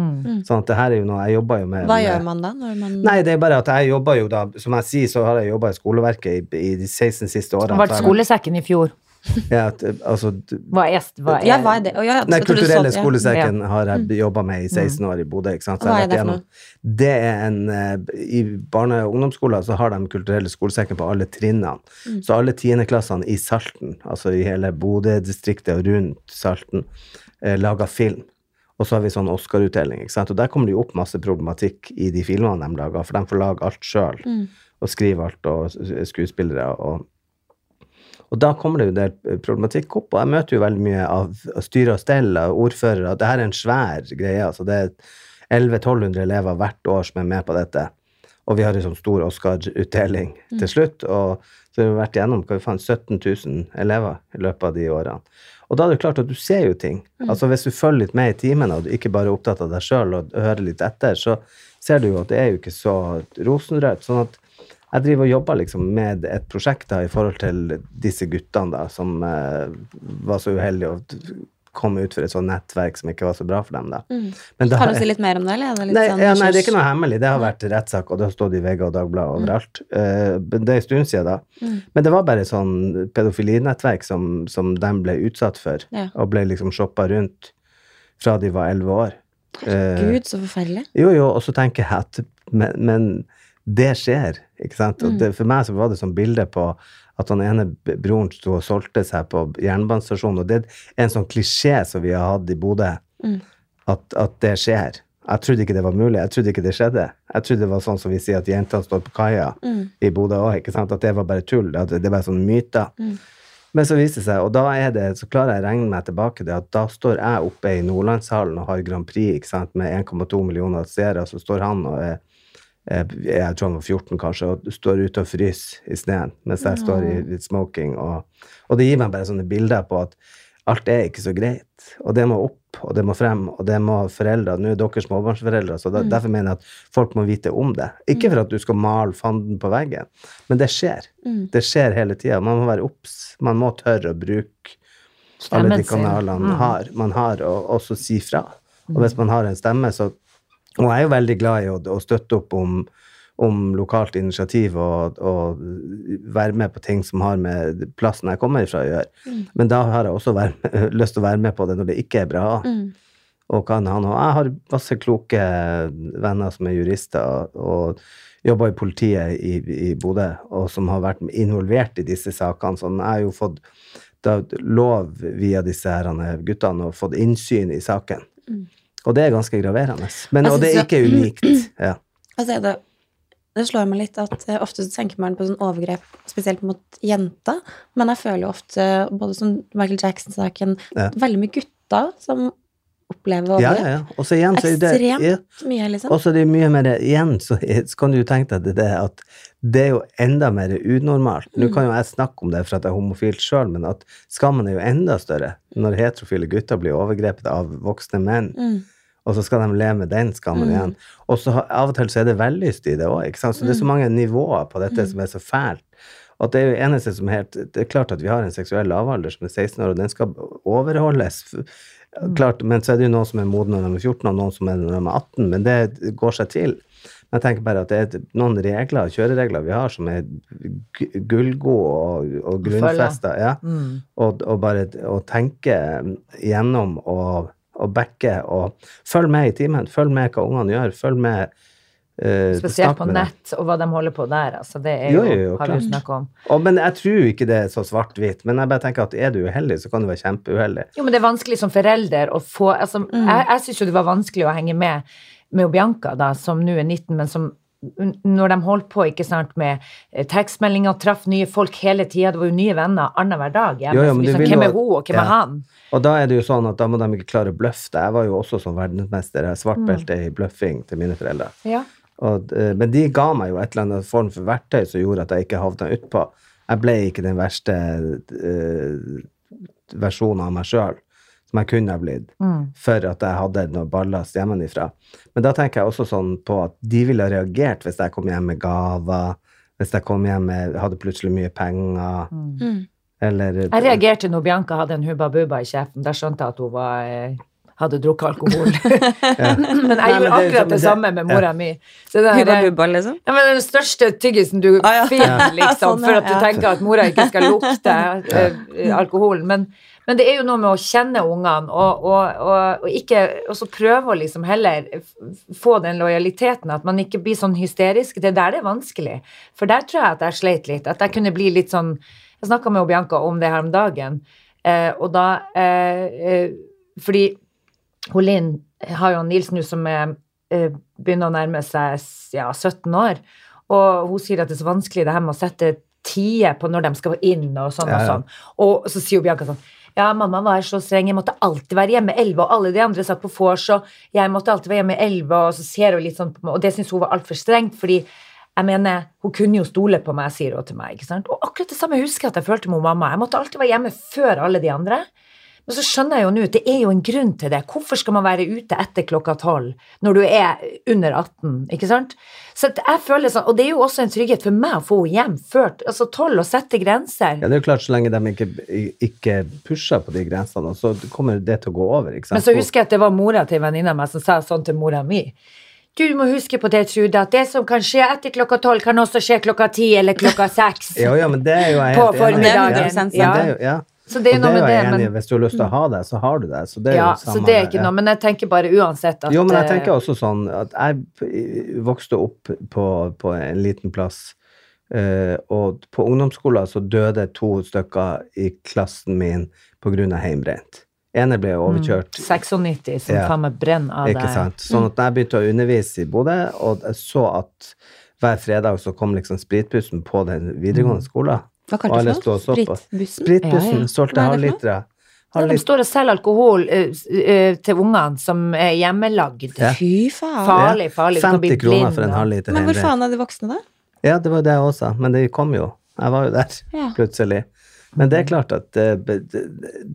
Sånn at det her er jo noe jeg jobber jo med. Hva gjør man da? Når man Nei, det er bare at jeg jobber jo da, som jeg sier, så har jeg jobba i skoleverket i, i de 16 siste årene. Du ble vært skolesekken i fjor. Ja, at, altså, d- Hva er, hva er, Ja, hva er det? Oh, ja, du Kulturelle sa- ja. skolesekken har jeg jobba med i 16 år i Bodø. ikke sant? Så hva er det for noe? Det er en eh, I barne- og ungdomsskoler så har de kulturelle skolesekken på alle trinnene. Mm. Så alle tiendeklassene i Salten, altså i hele Bodø-distriktet og rundt Salten, eh, lager film. Og så har vi sånn Oscar-utdeling. ikke sant? Og der kommer det jo opp masse problematikk i de filmene de lager, for de får lage alt sjøl. Mm. Og skrive alt, og skuespillere og og da kommer det jo en del problematikk opp, og jeg møter jo veldig mye av styre og stell, av ordførere. at Det her er en svær greie. altså Det er 1100-1200 elever hvert år som er med på dette. Og vi har en sånn stor Oscar-utdeling til slutt. Og så har vi vært gjennom hva vi fant, 17 000 elever i løpet av de årene. Og da er det klart at du ser jo ting. Altså Hvis du følger litt med i timene, og du ikke bare er opptatt av deg sjøl og hører litt etter, så ser du jo at det er jo ikke så rosenrødt. sånn at jeg driver og jobber liksom med et prosjekt da, i forhold til disse guttene da, som eh, var så uheldige å komme ut for et sånt nettverk som ikke var så bra for dem. da. Men da- Kan du si litt mer om det, eller? Er det Nei, sånn ja, nei, det er ikke noe hemmelig. Det har vært rettssak, og det har stått i VG og Dagbladet overalt. Mm. Uh, det er en stund siden da. Men det var bare et sånn pedofilinettverk som, som de ble utsatt for, Ja. og ble liksom shoppa rundt fra de var elleve år. Herregud, Gud, så forferdelig. jo, jo, og så tenker jeg at Men, men det skjer, ikke sant? Og det, for meg så var det sånn bilde på at han ene broren sto og solgte seg på jernbanestasjonen, og det er en sånn klisjé som vi har hatt i Bodø, at, at det skjer. Jeg trodde ikke det var mulig, jeg trodde ikke det skjedde. Jeg trodde det var sånn som vi sier at jentene står på kaia i Bodø òg, ikke sant? At det var bare tull, at det, var sånn myter. Men så viser det seg, og da er det, så klarer jeg å regne meg tilbake det, at da står jeg oppe i Nordlandshallen og har Grand Prix ikke sant, med 1,2 millioner seere, og så står han og er, jeg tror han var 14 kanskje, og står ute og fryser i sneen, mens jeg står i litt smoking. Og, og det gir meg bare sånne bilder på at alt er ikke så greit, og det må opp, og det må frem, og det må foreldre, nå er dere småbarnsforeldre, så da, derfor mener jeg at folk må vite om det. Ikke for at du skal male fanden på veggen, men det skjer. Det skjer hele tida. Man må være obs. Man må tørre å bruke alle de kanalene man har, man har, og også si fra. Og hvis man har en stemme, så Og jeg er jo veldig glad i å, å støtte opp om, om lokalt initiativ og, og være med på ting som har med plassen jeg kommer ifra å gjøre. Men da har jeg også vær, lyst til å være med på det når det ikke er bra. Og kan han noe. Jeg har masse kloke venner som er jurister og, jobber i politiet i, i Bodø, og som har vært involvert i disse sakene. Sånn, jeg har jo fått da, lov via disse herrene guttene og fått innsyn i saken. Og det er ganske graverende. Men, og det er ikke unikt. Ja. Altså, det, det slår meg litt at eh, ofte så tenker man på sånn overgrep spesielt mot jenter, men jeg føler jo ofte, både som Michael Jackson-saken, Ja. veldig mye gutter som opplever overgrep. ja, ja. Og så igjen så er det Ekstremt mye, liksom. Og så er det mye mer igjen, så, så kan du jo tenke deg det, at det er jo enda mer unormalt. Nå kan jo jeg snakke om det for at jeg er homofilt sjøl, men at skammen er jo enda større når heterofile gutter blir overgrepet av voksne menn. Og så skal de leve med den skammen igjen. Og så av og til så er det vellyst i det òg, ikke sant. Så det er så mange nivåer på dette som er så fælt. Og det er jo eneste som helt Det er klart at vi har en seksuell lavalder som er 16 år, og den skal overholdes. Klart, men så er det jo noen som er modne når de er 14, og noen som er når de er 18, men det går seg til. Men jeg tenker bare at det er noen regler, kjøreregler vi har som er gu- gullgode og, og grunnfesta. Ja. Og, og bare å tenke gjennom og, og backe og følg med i timen. Følg med hva ungene gjør. Følg med uh, Spesielt på nett, og hva de holder på der. Altså, det er Jo, jo, jo, har vi snakket om. Og, men jeg tror ikke det er så svart-hvitt. Men jeg bare tenker at er du uheldig, så kan du være kjempeuheldig. Jo, men det er vanskelig som forelder å få altså, Jeg, jeg syns jo det var vanskelig å henge med med Bianca, da, som nå er 19, men som når de holdt på ikke sant, med eh, tekstmeldinger, traff nye folk hele tida, det var jo nye venner annenhver dag. hjemme. Jo, jo, Så liksom, hvem er hun, og hvem Ja. er han? Og da er det jo sånn at da må de ikke klare å bløffe deg. Jeg var jo også som verdensmester. Jeg Mm. svart belte i bløffing til mine foreldre. Ja. Og, eh, men de ga meg jo et eller annet form for verktøy som gjorde at jeg ikke havna utpå. Jeg ble ikke den verste uh, versjonen av meg sjøl. Som jeg kunne ha blitt, Mm. for at jeg hadde noe ballast hjemmefra. Men da tenker jeg også sånn på at de ville ha reagert hvis jeg kom hjem med gaver, hvis jeg kom hjem med, hadde plutselig mye penger, Mm. eller Jeg reagerte når Bianca hadde en Hubba Bubba i kjeften. Da skjønte jeg at hun var, eh, hadde drukket alkohol. men jeg Nei, men gjorde det- akkurat men det det- samme med mora mi. Så det Hubba bubba, liksom. Ja, men den største tyggisen du Ah, ja. finner, liksom, Sånn, for at du ja. tenker at mora ikke skal lukte eh, alkoholen. Men, men det er jo noe med å kjenne ungene, og, og, og, og ikke Og så prøve å liksom heller få den lojaliteten, at man ikke blir sånn hysterisk. Det er der det er vanskelig. For der tror jeg at jeg sleit litt. At jeg kunne bli litt sånn Jeg snakka med Bianca om det her om dagen, eh, og da eh, eh, Fordi hun Linn har jo Nils nå som er, eh, begynner å nærme seg ja, 17 år, og hun sier at det er så vanskelig det her med å sette tider på når de skal inn og sånn og sånn. Og så sier Bianca sånn ja, mamma var så streng, jeg måtte alltid være hjemme elleve, og alle de andre satt på vors, og jeg måtte alltid være hjemme elleve, og så ser hun litt sånn på meg, og det syns hun var altfor strengt, fordi jeg mener, hun kunne jo stole på meg, sier hun til meg, ikke sant? Og akkurat det samme husker jeg at jeg følte med mamma. Jeg måtte alltid være hjemme før alle de andre. Men så skjønner jeg jo nå det er jo en grunn til det. Hvorfor skal man være ute etter klokka tolv når du er under 18? ikke sant? Så jeg føler sånn, Og det er jo også en trygghet for meg å få henne hjem før altså tolv og sette grenser. Ja, det er jo klart, så lenge de ikke, ikke pusher på de grensene, så kommer det til å gå over, ikke sant? Men så husker jeg at det var mora til en venninne av meg som sa sånn til mora mi. Du må huske på det, Trude, at det som kan skje etter klokka tolv, kan også skje klokka ti eller klokka seks. Ja, ja, men det er jo jeg helt enig i. formiddagen, Ja, men ja. Så det er Og det er med jo det, jeg enig i. men Hvis du har lyst til å ha det, så har du det. Så det er ja, jo samme så det er ikke noe. Men jeg tenker bare uansett at Jo, men jeg eh, tenker også sånn at jeg vokste opp på, på en liten plass, eh, og på ungdomsskolen så døde to stykker i klassen min av heimbrent. ene ble overkjørt. 96 som Ja. faen meg brenner av Ikke sant? Sånn at jeg begynte å undervise i Bodø, og jeg så at hver fredag så kom liksom spritbussen på den videregående skolen. Hva kalte du det? Spritbussen? Spritbussen, Ja, ja. solgte er halvlitere. Ja, de står og selger alkohol eh, s- eh, til ungene som er hjemmelagd. Ja. Fy faen. Farlig, farlig. Du kan bli 50 kroner for en halvliter Men hvor faen er de voksne, da? Ja, det var det jeg også, men det kom jo. Jeg var jo der, Ja. plutselig. Men det er klart at det, det,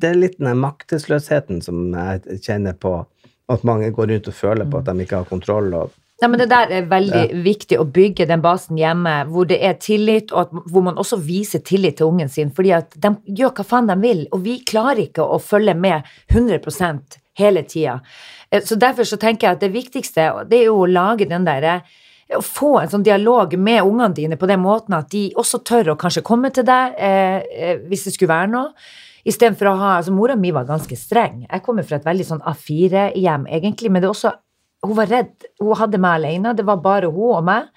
det er litt den maktesløsheten som jeg kjenner på, at mange går rundt og føler på at de ikke har kontroll. Og, Nei, men Det der er veldig viktig å bygge den basen hjemme, hvor det er tillit, og at, hvor man også viser tillit til ungen sin. fordi at de gjør hva faen de vil, og vi klarer ikke å følge med 100 hele tida. Eh, Så derfor så tenker jeg at det viktigste det er jo å lage den derre å få en sånn dialog med ungene dine på den måten at de også tør å kanskje komme til deg eh, eh, hvis det skulle være noe. Istedenfor å ha altså Mora mi var ganske streng. Jeg kommer fra et veldig sånn A4-hjem, egentlig, men det er også hun var redd. Hun hadde meg alene. Det var bare hun og meg.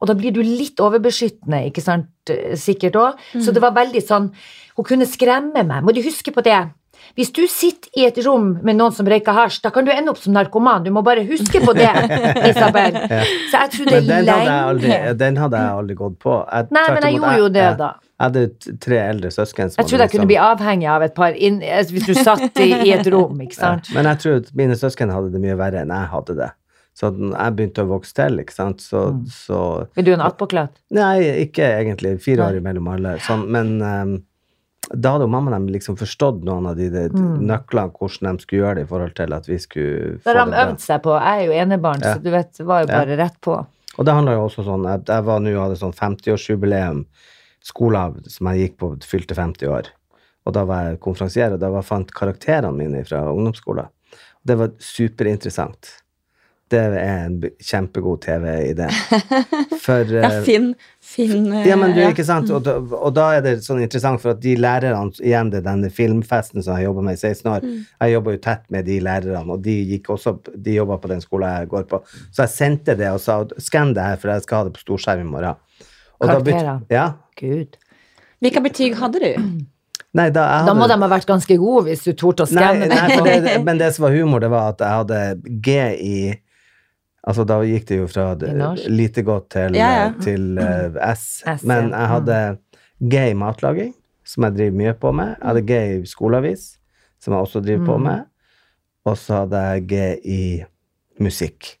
Og da blir du litt overbeskyttende, ikke sant, eh, sikkert òg. Så det var veldig sånn Hun kunne skremme meg. Må du huske på det? Hvis du sitter i et rom med noen som røyker hasj, da kan du ende opp som narkoman. Du må bare huske på det, Isabel. Så jeg tror det den er hadde, jeg aldri, lenge den hadde jeg aldri gått på. Jeg, Nei, men jeg gjorde jo det, da. Jeg hadde tre eldre søsken. som Jeg trodde jeg kunne liksom- bli avhengig av et par inn, altså, hvis du satt i, i et rom, ikke Ja, sant. men jeg tror at mine søsken hadde det mye verre enn jeg hadde det. Så jeg begynte å vokse til, ikke sant, så, Mm. så Vil du en attpåklatt? Nei, ikke egentlig. Fire år imellom alle. Sånn, men ehm, da hadde jo mamma dem liksom forstått noen av de, de Mm. nøklene, hvordan de skulle gjøre det i forhold til at vi skulle få Det Da har de øvd seg på. Jeg er jo enebarn, Ja. så du vet, var jo Ja. bare rett på. Og det handler jo også sånn Jeg, jeg var nå hadde sånn 50-årsjubileum, skolen som jeg gikk på, fylte 50 år. Og da var jeg konferansier, og da var, fant karakterene mine fra ungdomsskolen. Det var superinteressant. Det er en kjempegod TV-idé. For Ja, eh, Finn. Finn eh, Ja, men du, ja. ikke sant? Og da, og da er det sånn interessant, for at de lærerne, igjen det denne filmfesten som jeg jobba med i 16 år, jeg jobba jo tett med de lærerne, og de gikk også, de jobba på den skolen jeg går på. Så jeg sendte det og sa skann det her, for jeg skal ha det på storskjerm i morgen. Og Karakterer. Ja. Gud. Hvilke betyg hadde du? Nei, da, Da må de ha vært ganske gode hvis du torde å skanne nei, det, men det som var humor, det var at jeg hadde G i Altså, da gikk det jo fra lite godt til, Ja, ja. til uh, S. S, Men jeg hadde G i matlaging, som jeg driver mye på med. Jeg hadde G i skoleavis, som jeg også driver på Mm. med. Og så hadde jeg G i musikk,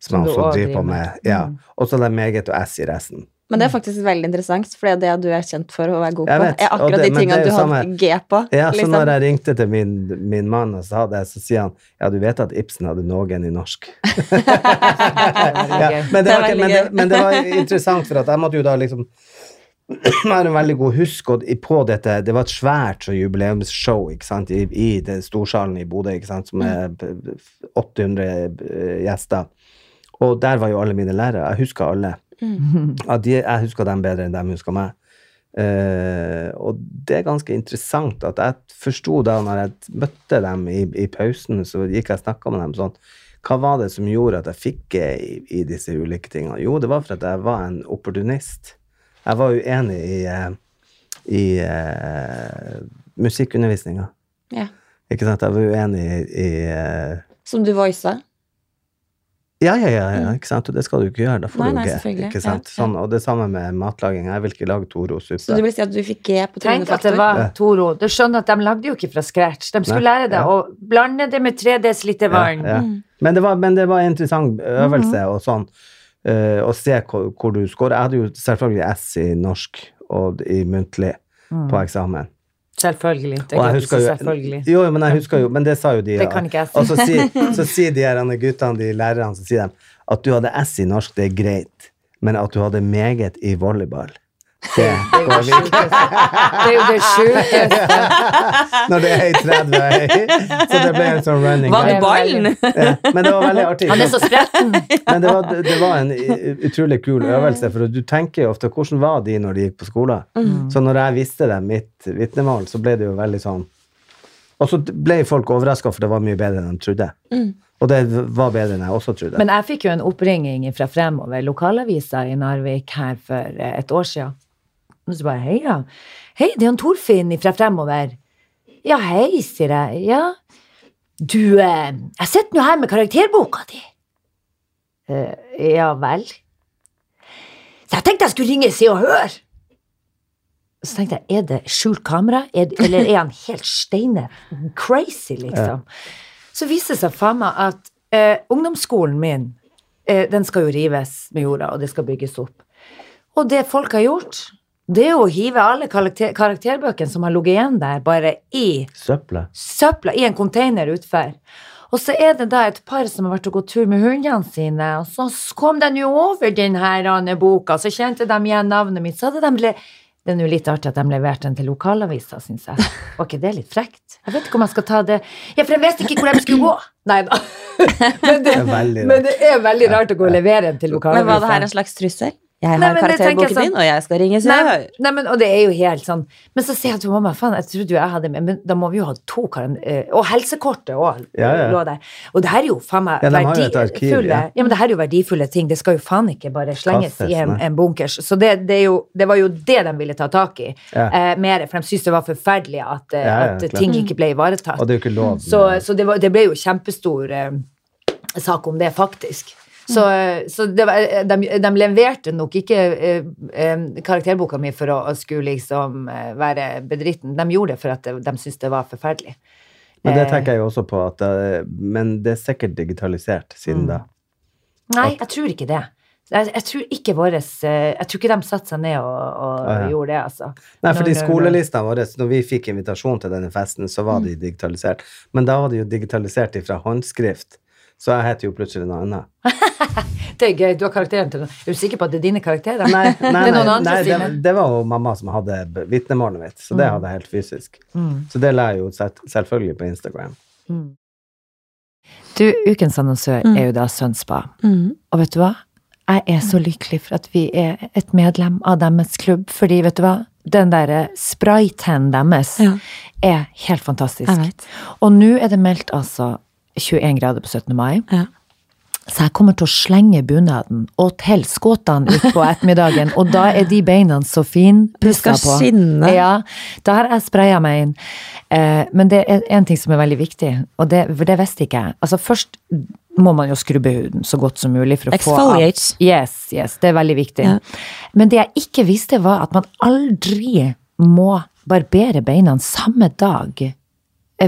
som, Som jeg også driver på med. Ja. Mm. Og så hadde jeg meget og S i resten. Men det er faktisk veldig interessant, for det er det du er kjent for å være god på. vet, er akkurat det- de tingene du har G på. Ja, så liksom. når jeg ringte til min, min mann og sa det, så sier han ja, du vet at Ibsen hadde noen i norsk. ja, men, det var, men, det, men det var interessant, for at jeg måtte jo da liksom jeg har en veldig god husk og på dette. Det var et svært så jubileumsshow i, i den storsalen i Bodø, som er 800 eh, gjester. Og der var jo alle mine lærere. Jeg husker alle. Ja, de, jeg husker dem bedre enn de husker meg. Uh, og det er ganske interessant at jeg forsto da når jeg møtte dem i, i pausen, så gikk jeg og snakka med dem sånn Hva var det som gjorde at jeg fikk G i, i disse ulike tingene? Jo, det var for at jeg var en opportunist. Jeg var uenig i, eh, i uh, musikkundervisninga. Ja. Ikke sant? Jeg var uenig i, i uh, Som du voisa. Ja, ja, ja, ja, ikke sant? Og det skal du ikke gjøre. Da får Nei, du G. Ikke sant? ja. Sånn, og det samme med matlaging. Jeg vil ikke lage Toro-suppe. Så du vil si at du fikk G på Tenk at det var Toro. Du skjønner at de lagde jo ikke fra scratch. De skulle Nei, lære deg ja. å blande det med 3 dl vann. Ja, ja. Mm. Men, det var, men det var en interessant øvelse og sånn, uh, å se hvor, hvor du scorer. Jeg hadde jo selvfølgelig S i norsk og i muntlig på eksamen. Selvfølgelig. Det jeg husker jo, selvfølgelig. jo, men jeg husker jo, men det sa jo de. Det kan ikke jeg si. Og så sier, så sier de her guttene, de lærerne, så sier de at du hadde S i norsk, det er greit, men at du hadde meget i volleyball, det går vi det er jo det sjukeste. Når det er i 30 og høy. Så det ble en sånn running Var det ballen? Ja, men det var veldig artig. Han er så spretten. Men det var, det var en utrolig kul øvelse, for du tenker jo ofte hvordan var de når de gikk på skolen? Så når jeg visste det, mitt vitnemål, så ble det jo veldig sånn Og så ble folk overraska, for det var mye bedre enn de trodde. Og det var bedre enn jeg også trodde. Men jeg fikk jo en oppringning fra Fremover, lokalavisa i Narvik her for eh, et år siden. Og så bare, hei ja. Hei, det er han Torfinn fra Fremover. Ja, hei, sier jeg. Ja. Du, eh, jeg sitter nå her med karakterboka di. Eh, ja vel. Så jeg tenkte jeg skulle ringe Se og Hør. Så tenkte jeg, er det skjult kamera, er, det- eller er han helt steine crazy, liksom? Så viser det seg faen meg at eh, ungdomsskolen min, eh, den skal jo rives med jorda, og det skal bygges opp. Og det folk har gjort, det er jo å hive alle karakter karakterbøkene som har ligget igjen der, bare i Søpla. søpla i en container utfor. Og så er det da et par som har vært og gått tur med hundene sine, og så kom de jo over den her boka, så kjente de igjen navnet mitt, så hadde de det er nå litt artig at de leverte den til lokalavisa, syns jeg. Var ikke det litt frekt? Jeg vet ikke om jeg skal ta det Ja, for jeg visste ikke hvor de skulle gå. Nei da. Men det, er veldig men det er veldig rart å gå og levere den til Men var det her en slags trussel? Jeg har men det tenker jeg karakterboken sånn- din, og jeg skal ringe Se og Nei, nei, men, og det er jo helt sånn Men så sier jeg til mamma faen, jeg trodde jo jeg hadde med Men da må vi jo ha to karan... eh, Og helsekortet òg Ja, ja. lå der. Og det her er jo faen meg Ja, verdifulle ja. ja. men det her er jo verdifulle ting. Det skal jo faen ikke bare slenges Kastes, i en, en bunkers. Så det, det, er jo, det var jo det de ville ta tak i. Ja. Eh, mer, for de syntes det var forferdelig at, eh, Ja, ja, at ting ikke ble ivaretatt. Og det er jo ikke lov. Så, så det, var, det ble jo kjempestor eh, sak om det, faktisk. Så, så det de, de leverte nok ikke eh, eh, karakterboka mi for å, å skulle liksom eh, være bedritten. De gjorde det for at de, syntes det var forferdelig. Men det Eh, tenker jeg jo også på, at men det er sikkert digitalisert siden da. Nei, jeg tror ikke det. Jeg, jeg tror ikke våres eh, Jeg tror ikke de satte seg ned og, og Ah, ja. gjorde det, altså. Nei, fordi skolelistene våre, når vi fikk invitasjon til denne festen, så var de Mm. digitalisert. Men da var de jo digitalisert fra håndskrift. Så jeg heter jo plutselig noe annet. Det er gøy. Du har karakteren til noen. Er du sikker på at det er dine karakterer? Nei, nei, det nei, andre nei det, det var jo mamma som hadde vitnemålet mitt, så det Mm. hadde jeg helt fysisk. Så det la jeg jo selvfølgelig på Instagram. Du, ukens annonsør er jo da Sønspa. Mm. Og vet du hva? Jeg er så lykkelig for at vi er et medlem av deres klubb, fordi vet du hva? Den derre spraytannen deres Ja. er helt fantastisk. Og nå er det meldt altså 21 grader på 17. mai. Ja. Så jeg kommer til å slenge bunaden og til skåtene utpå ettermiddagen, og da er de beina så finpussa på. skinne. Ja, da har jeg spraya meg inn. Eh, men det er en ting som er veldig viktig, og det, for det visste ikke jeg. Altså først må man jo skrubbe huden så godt som mulig for å få av Exfoliate. Yes, yes, det er veldig viktig. Ja. Men det jeg ikke visste, var at man aldri må barbere beina samme dag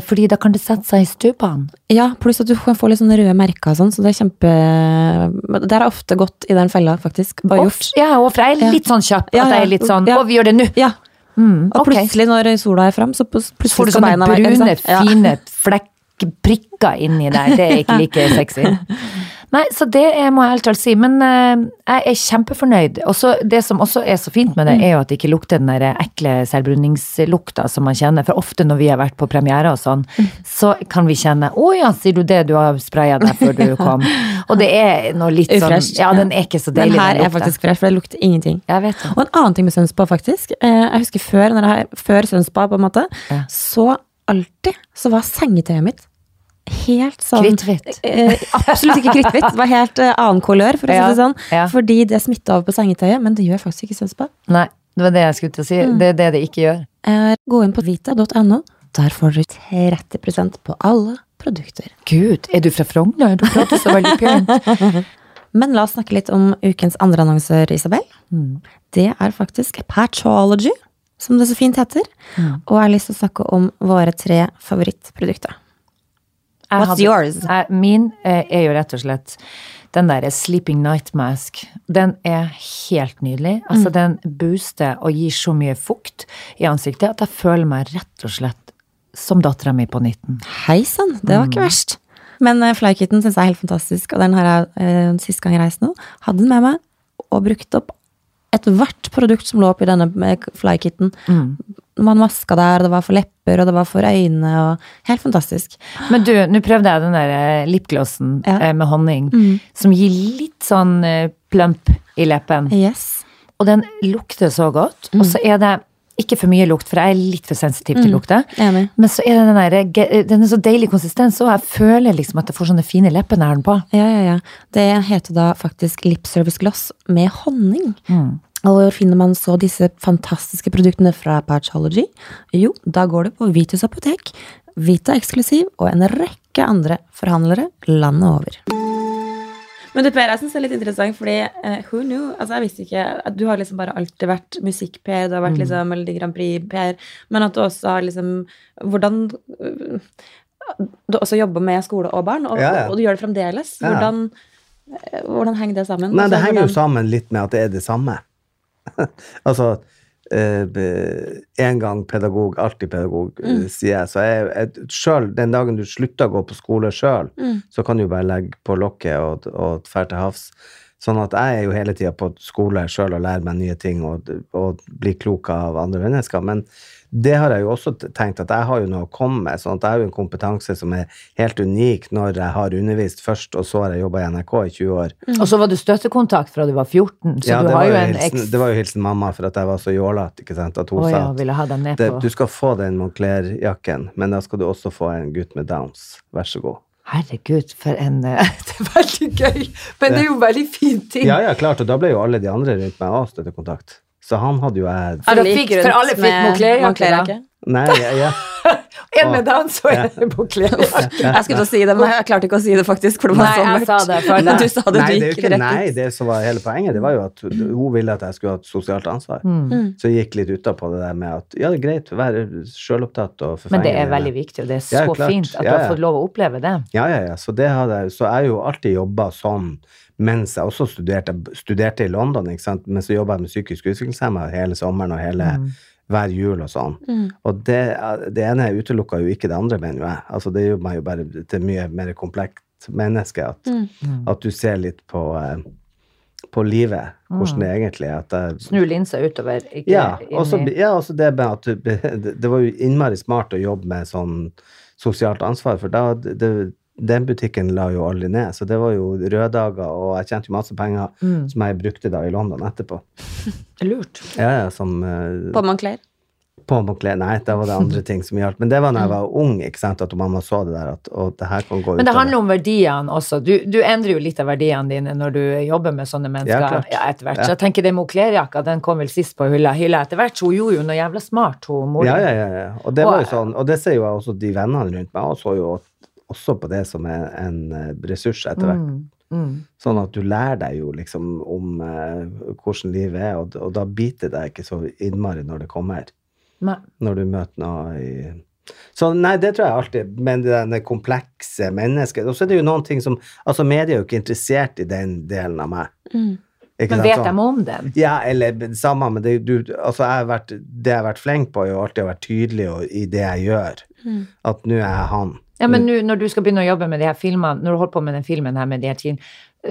fordi da kan det sette seg i stupene. Ja, pluss at du kan få litt sånne røde merker og sånn, så det er kjempe Der har jeg ofte gått i den fella, faktisk. Bare gjort. Ja, og for jeg er litt sånn kjapp. Ja, At jeg er litt sånn Ja. Og vi gjør det nå! Ja, Mm, og plutselig når sola er fram, så plutselig Får du sånne brune. Ja. fine flekkprikker inni der. Det er ikke like sexy. Nei, så det er, må jeg helt ærlig si. Men eh, jeg er kjempefornøyd. Og så det som også er så fint med det, Mm. er jo at det ikke lukter den der ekle selvbruningslukta som man kjenner. For ofte når vi har vært på premiere og sånn, Mm. så kan vi kjenne Å ja, sier du det? Du har spraya deg før du kom. Og det er noe litt sånn. Ja, den er ikke så deilig. Den her den er faktisk fresh, for det lukter ingenting. Jeg vet det. Og en annen ting med Sunspa, faktisk. Eh, Jeg husker før, når jeg, før Sunspa, på en måte, Ja. så alltid så var sengetøyet mitt helt sånn Kritthvitt. Eh, absolutt ikke kritthvitt. Det var helt eh, annen kolør, for å si det sånn. ja. Fordi det smitta over på sengetøyet, men det gjør faktisk ikke Sunspa. Nei, det var det jeg skulle til å si. Mm. Det er det det ikke gjør. Eh, Gå inn på vita.no. Der får du 30 på alle produkter. Gud, er du fra Frogner? Du prater så veldig pent. Men la oss snakke litt om ukens andre annonsør, Isabel. Mm. Det er faktisk Patchology, som det så fint heter. Mm. Og jeg har lyst til å snakke om våre tre favorittprodukter. What's hadde- yours? Jeg, min eh, er jo rett og slett den der Sleeping Night Mask. Den er helt nydelig. Altså, Mm. den booster og gir så mye fukt i ansiktet at jeg føler meg rett og slett som dattera mi på 19. Hei sann, det var ikke Mm. verst. Men uh, Flykitten syns jeg er helt fantastisk, og den har jeg uh, sist gang jeg reiste nå, hadde den med meg og brukt opp ethvert produkt som lå oppi denne flykitten. Mm. Man vaska der, det var for lepper, og det var for øyne, og Helt fantastisk. Men du, nå prøvde jeg den der eh, lipglossen Ja. eh, med honning, Mm. som gir litt sånn eh, plump i leppen. Yes. Og den lukter så godt. Og så er det ikke for mye lukt, for jeg er litt for sensitiv til mm. lukta. Men så er den der, den er så deilig konsistens, og jeg føler liksom at jeg får sånne fine lepper når jeg har den på. Ja, ja, ja. Det heter da faktisk Lip Service Gloss med honning. Mm. Og hvor finner man så disse fantastiske produktene fra Patchology? Jo, da går du på Vitus apotek, Vita Eksklusiv og en rekke andre forhandlere landet over. Men du Per, jeg synes det er litt interessant, fordi uh, who knew? Altså, jeg visste ikke at Du har liksom bare alltid vært musikk-Per, du har vært liksom Melodi Grand Prix-Per, men at du også har liksom Hvordan øh, Du også jobber med skole og barn, og, Ja, ja. og du gjør det fremdeles. Hvordan, eh, hvordan henger det sammen? Nei, det Altså, henger jo sammen litt med at det er det samme. altså én gang pedagog, alltid pedagog, eh, Mm. sier jeg. Så jeg, jeg selv, den dagen du slutter å gå på skole sjøl, Mm. så kan du bare legge på lokket og, og dra til havs. Sånn at jeg er jo hele tida på skole sjøl og lærer meg nye ting og, og blir klok av andre mennesker. Men det har jeg jo også tenkt at jeg har jo noe å komme med. sånn at jeg har jo en kompetanse som er helt unik når jeg har undervist først, og så har jeg jobba i NRK i 20 år. Og så var du støttekontakt fra du var 14, så Ja, du har jo jo en hilsen, det var jo hilsen mamma for at jeg var så jålete. ikke sant, At hun oh, sa ja, at ville ha ned det, på du skal få den Moncler-jakken, men da skal du også få en gutt med downs. Vær så god. Herregud, for en eh, Det er veldig gøy, men det er jo veldig fin ting. Ja, ja, klart, og da ble jo alle de andre rundt meg også støttekontakt. Så han hadde jo jeg Alle fikk- for alle fikk med Moncler-jakke. Nei, ja, ja. En med dans og Ja. en på klær. Jeg skulle til å si det, men jeg klarte ikke å si det faktisk, for det var Nei, så mørkt. sa det før. Men du sa det, nei, du gikk ikke, rett nei, ut. det som var hele poenget, det var jo at hun ville at jeg skulle ha et sosialt ansvar. Mm. Så jeg gikk litt utapå det der med at ja, det er greit å være sjølopptatt og forfengelig. Men det er veldig viktig, og det er så ja, fint at du Ja, har fått lov å oppleve det. Ja, ja, ja. Så, det hadde så jeg har jo alltid jobba sånn mens jeg også studerte, studerte i London, ikke sant? men så jobba jeg med psykisk utviklingshemma hele sommeren og hele Mm. hver jul og sånn. Mm. Og det, det ene utelukka jo ikke det andre, mener jo jeg. Altså, det gjør meg jo bare til mye mer komplekt menneske at, Mm. at du ser litt på, eh, på livet, hvordan det egentlig er. At jeg, Snu linsa utover, ikke ja, også, ja, også det med at du, det, det var jo innmari smart å jobbe med sånn sosialt ansvar, for da det, den butikken la jo aldri ned, så det var jo røde dager, og jeg tjente jo masse penger Mm. som jeg brukte da i London etterpå. Lurt. Ja, ja, som uh, På Moncler. på Moncler. Nei, da var det andre ting som hjalp. Men det var da jeg var ung, ikke sant, at mamma så det der, at og det her kan gå Men det utover. handler om verdiene også. Du, du endrer jo litt av verdiene dine når du jobber med sånne mennesker. Ja, etter hvert. Ja. Så jeg tenker det Moncler-jakka, den kom vel sist på hylla, hylla etter hvert. Så hun gjorde jo noe jævla smart, hun mora. Ja, ja, ja, ja. Og det var jo sånn, og det ser jo jeg også de vennene rundt meg, og så jo også på det som er en eh, ressurs etter hvert. Mm, mm. Sånn at du lærer deg jo liksom om eh, hvordan livet er, og, og da biter det deg ikke så innmari når det kommer. Nei. Når du møter noe i Så nei, det tror jeg alltid, men det komplekse mennesket Og så er det jo noen ting som Altså, media er jo ikke interessert i den delen av meg. Mm. Ikke Men sant? vet de om den? Ja, eller det samme, men det, du, altså jeg har vært, det jeg har vært flink på, er jo alltid å være tydelig og- i det jeg gjør. Mm. At nå er jeg han. Ja, men nå når du skal begynne å jobbe med de her filmene, når du holder på med den filmen her med de her tien-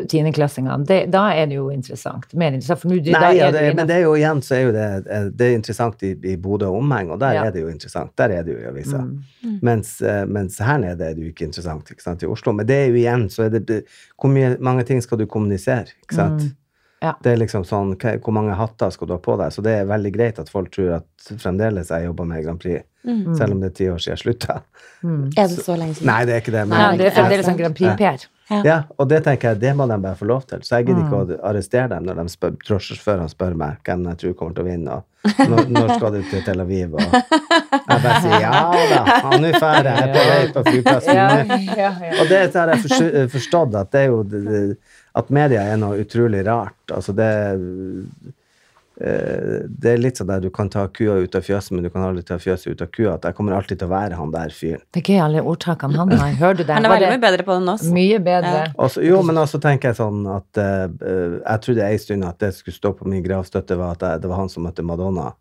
tiendeklassingene, det- da er det jo interessant. Mer interessant, for nå, du- da Nei, ja, det, du men det er jo igjen så er jo det, eh, det er interessant i, i Bodø og omheng, og der Ja. er det jo interessant. Der er det jo i avisa. Mm. Mens, eh, mens her nede er det jo ikke interessant ikke sant, i Oslo. Men det er jo igjen så er det, det Hvor mye, mange ting skal du kommunisere? ikke sant? Mm. Ja. Det er liksom sånn Hvor mange hatter skal du ha på deg? Så det er veldig greit at folk tror at fremdeles jeg jobber med Grand Prix, Mm. selv om det er ti år siden jeg slutta. Er det så lenge siden? Nei, det er ikke det. Men, Ja, det er fremdeles en Grand Prix-Per. Ja, og det tenker jeg, det må de bare få lov til. Så jeg gidder ikke Mm. å arrestere dem når de spør, drosjesjåførene spør meg hvem jeg tror kommer til å vinne, og når, når skal du til Tel Aviv, og jeg bare sier ja da, han nå drar jeg, jeg er på vei på flyplassen. Ja, ja, ja. Og det har jeg forstått, at det er jo det, det, at media er noe utrolig rart. Altså det eh, det er litt sånn der du kan ta kua ut av fjøset, men du kan aldri ta fjøset ut av kua. At jeg kommer alltid til å være han der fyren. Det er gøy, alle ordtakene han har. Hører du det? Han er veldig mye bedre på det enn oss. Mye bedre. Ja. Også, jo, men også tenker jeg sånn at eh, Jeg trodde en stund at det skulle stå på min gravstøtte, var at jeg, det var han som møtte Madonna.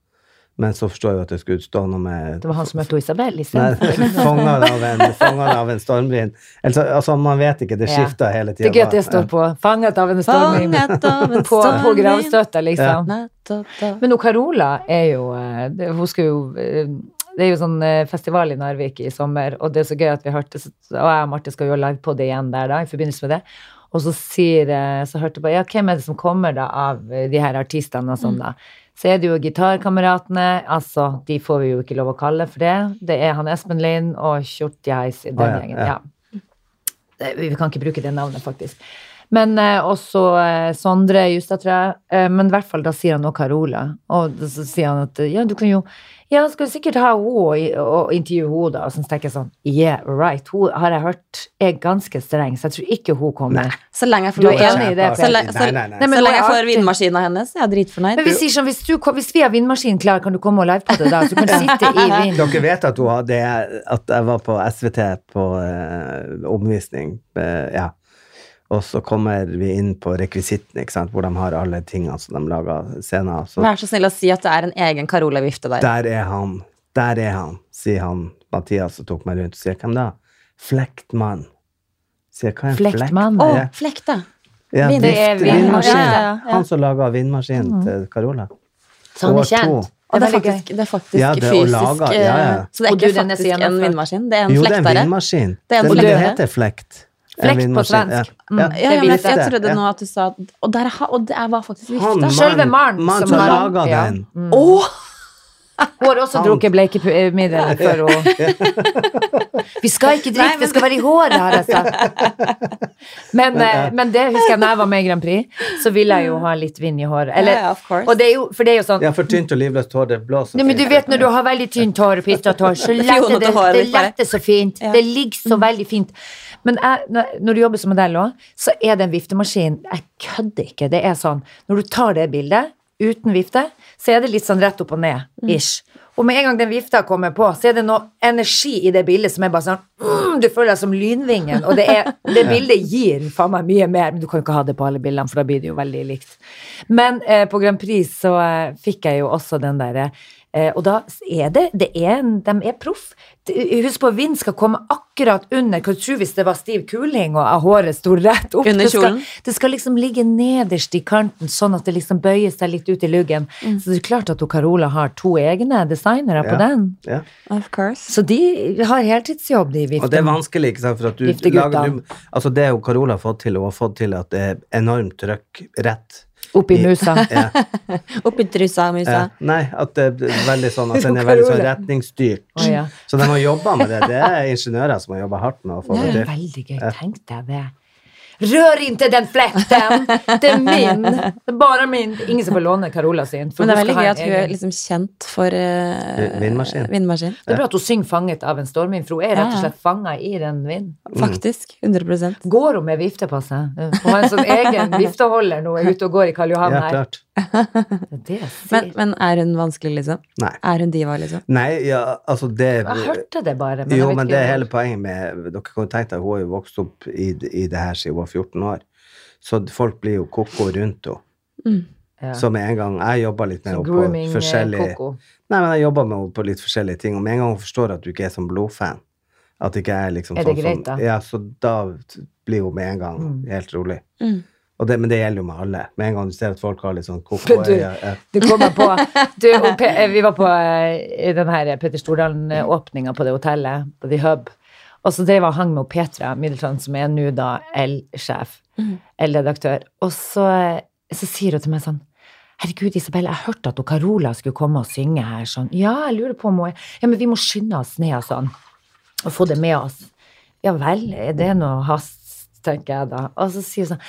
Men så forstår jeg jo at det skulle stå noe med Det var han som møtte Isabel istedenfor. av en, av en stormvind. Altså, altså, man vet ikke, det Ja. hele tida. Det er gøy at det står på 'Fanget av en stormvind' på, på gravstøtta, liksom. Ja. Men hun Carola er jo eh, det, Hun skal jo eh, Det er jo sånn eh, festival i Narvik i sommer, og det er så gøy at vi hørte Og jeg og Marte skal jo live på det igjen der, da, i forbindelse med det. Og så sier Så hørte jeg bare Ja, hvem er det som kommer, da, av de her artistene og sånn, da? Så er det jo Gitarkameratene, altså, de får vi jo ikke lov å kalle for det. Det er han Espen Lind og Kjortjeis i den ah, ja, gjengen. ja. Ja. Vi kan ikke bruke det navnet, faktisk. Men eh, også eh, Sondre Justad, tror jeg. Eh, men i hvert fall da sier han nå Carola. Og så sier han at ja, du kan jo Ja, skal du sikkert ha henne og, intervjue henne, da. Og så tenker jeg sånn Yeah, right. Hun har jeg hørt er ganske streng, så jeg tror ikke hun kommer. Nei. Så lenge jeg får er enig i det, Så, le, så, Nei, nei, nei. Nei, så lenge jeg får vindmaskina hennes, er jeg dritfornøyd. Men vi sier sånn, hvis, du, hvis vi har vindmaskinen klar, kan du komme og livepodde da? Så du kan sitte i vind. Dere vet at, hun hadde, at jeg var på SVT på eh, omvisning. eh, ja. Og så kommer vi inn på rekvisitten, hvor de har alle tingene som de lager scener. av. Vær så snill å si at det er en egen Carola-vifte der. der er han. Der er han, sier han Mathias og tok meg rundt. Sier hvem da? Flektmann. Sier hva er en flekt? Flektmann? Å, Ja. flekk, da. Ja, Vind- Det er vindmaskin. Ja, ja, ja. Han som laga vindmaskinen til Carola. Så han er kjent. Og det er faktisk, det er faktisk Ja, det er fysisk lage- ja, ja. eh, Så det er Og du, ikke faktisk en vindmaskin, det er en Jo, det er en vindmaskin. Det er en det, det heter flekt. Flekt på svensk. ja. Mm. Ja. Ja, ja, men jeg, jeg trodde Ja. nå at du sa Og, der, er og det var faktisk vifta. Selve Maren som har- laga ja. Mm. Åh! Hun har også drukket bleikemiddel før hun Vi skal ikke drikke, det skal være i håret, har jeg sagt. Men, eh, men det husker jeg når jeg var med i Grand Prix, så ville jeg jo ha litt vind i håret. Eller, og det er jo, for det er jo sånn Ja, for tynt og livløst hår, det blåser Nei, men du vet når du har veldig tynt hår og pistete hår, så letter det, det letter så fint. Det ligger så veldig fint. Men jeg, når du jobber som modell òg, så er det en viftemaskin Jeg kødder ikke. Det er sånn Når du tar det bildet uten vifte, så er det litt sånn rett opp og ned, ish. Og med en gang den vifta kommer på, så er det noe energi i det bildet som er bare sånn mm, Du føler deg som lynvingen, og det, er, det bildet gir faen meg mye mer. Men du kan jo ikke ha det på alle bildene, for da blir det jo veldig likt. Men eh, på Grand Prix så eh, fikk jeg jo også den derre eh, Og da er det, det er De er proff. Husk på, vind skal komme akkurat under. Hva tror du hvis det var stiv kuling og håret sto rett opp? Under det skal, det skal liksom ligge nederst i kanten, sånn at det liksom bøyer seg litt ut i luggen. Så det er klart at Carola har to egne designere på den. Ja. Of course. Så de har heltidsjobb, de Og det er vanskelig, ikke sant, for at du lager du, Altså, det jo Carola har fått til, hun har fått til at det er enormt trøkk rett. Oppi musa. Ja. Oppi trusa, musa. Ja, nei, at det er veldig sånn at den er veldig sånn retningsstyrt. Å, ja. Så de har jobba med det. Det er ingeniører som har jobba hardt med å få Det det er veldig gøy. Tenk deg det. Rør ikke den fletten! Det er min! Det er bare min. Ingen som får låne Carola sin. for Men det er veldig gøy at hun er liksom kjent for uh, Vindmaskin. vindmaskin. Det er bra at hun synger 'Fanget av en stormvind', for hun er rett og slett fanga i den vinden. Faktisk. 100 Går hun med vifte på seg? Hun har en sånn egen vifteholder når hun er ute og går i Karl Johan her. Ja, klart. Men, men er hun vanskelig, liksom? Nei. Er hun diva, liksom? Nei, ja, altså det jeg hørte det bare. Men Jo, men det er hele poenget med Dere kan jo tenke deg, hun har jo vokst opp i, i det her siden hun var 14 år. Så folk blir jo koko rundt henne. ja. Så med en gang Jeg jobber litt med henne på eh, forskjellige koko. Nei, men jeg jobber med henne på litt forskjellige ting, og med en gang hun forstår at du ikke er som blodfan At ikke jeg liksom Er det sånn greit, som da? Ja, så da blir hun med en gang Mm. helt rolig. Mm. Og det, men det gjelder jo med alle. Med en gang du ser at folk har litt sånn koko du- ja. Du kommer på du, eh, Vi var på eh, den her Petter Stordalen-åpninga på det hotellet, på The Hub. Og så drev han og hang med Petra Middelstrand, som er nå da L-sjef, L-redaktør. Og så, så sier hun til meg sånn Herregud, Isabel, jeg hørte at hun Carola skulle komme og synge her. Sånn, ja, jeg lurer på om hun Ja, men vi må skynde oss ned og sånn. Og få det med oss. Ja vel, er det noe hast, tenker jeg da. Og så sier hun sånn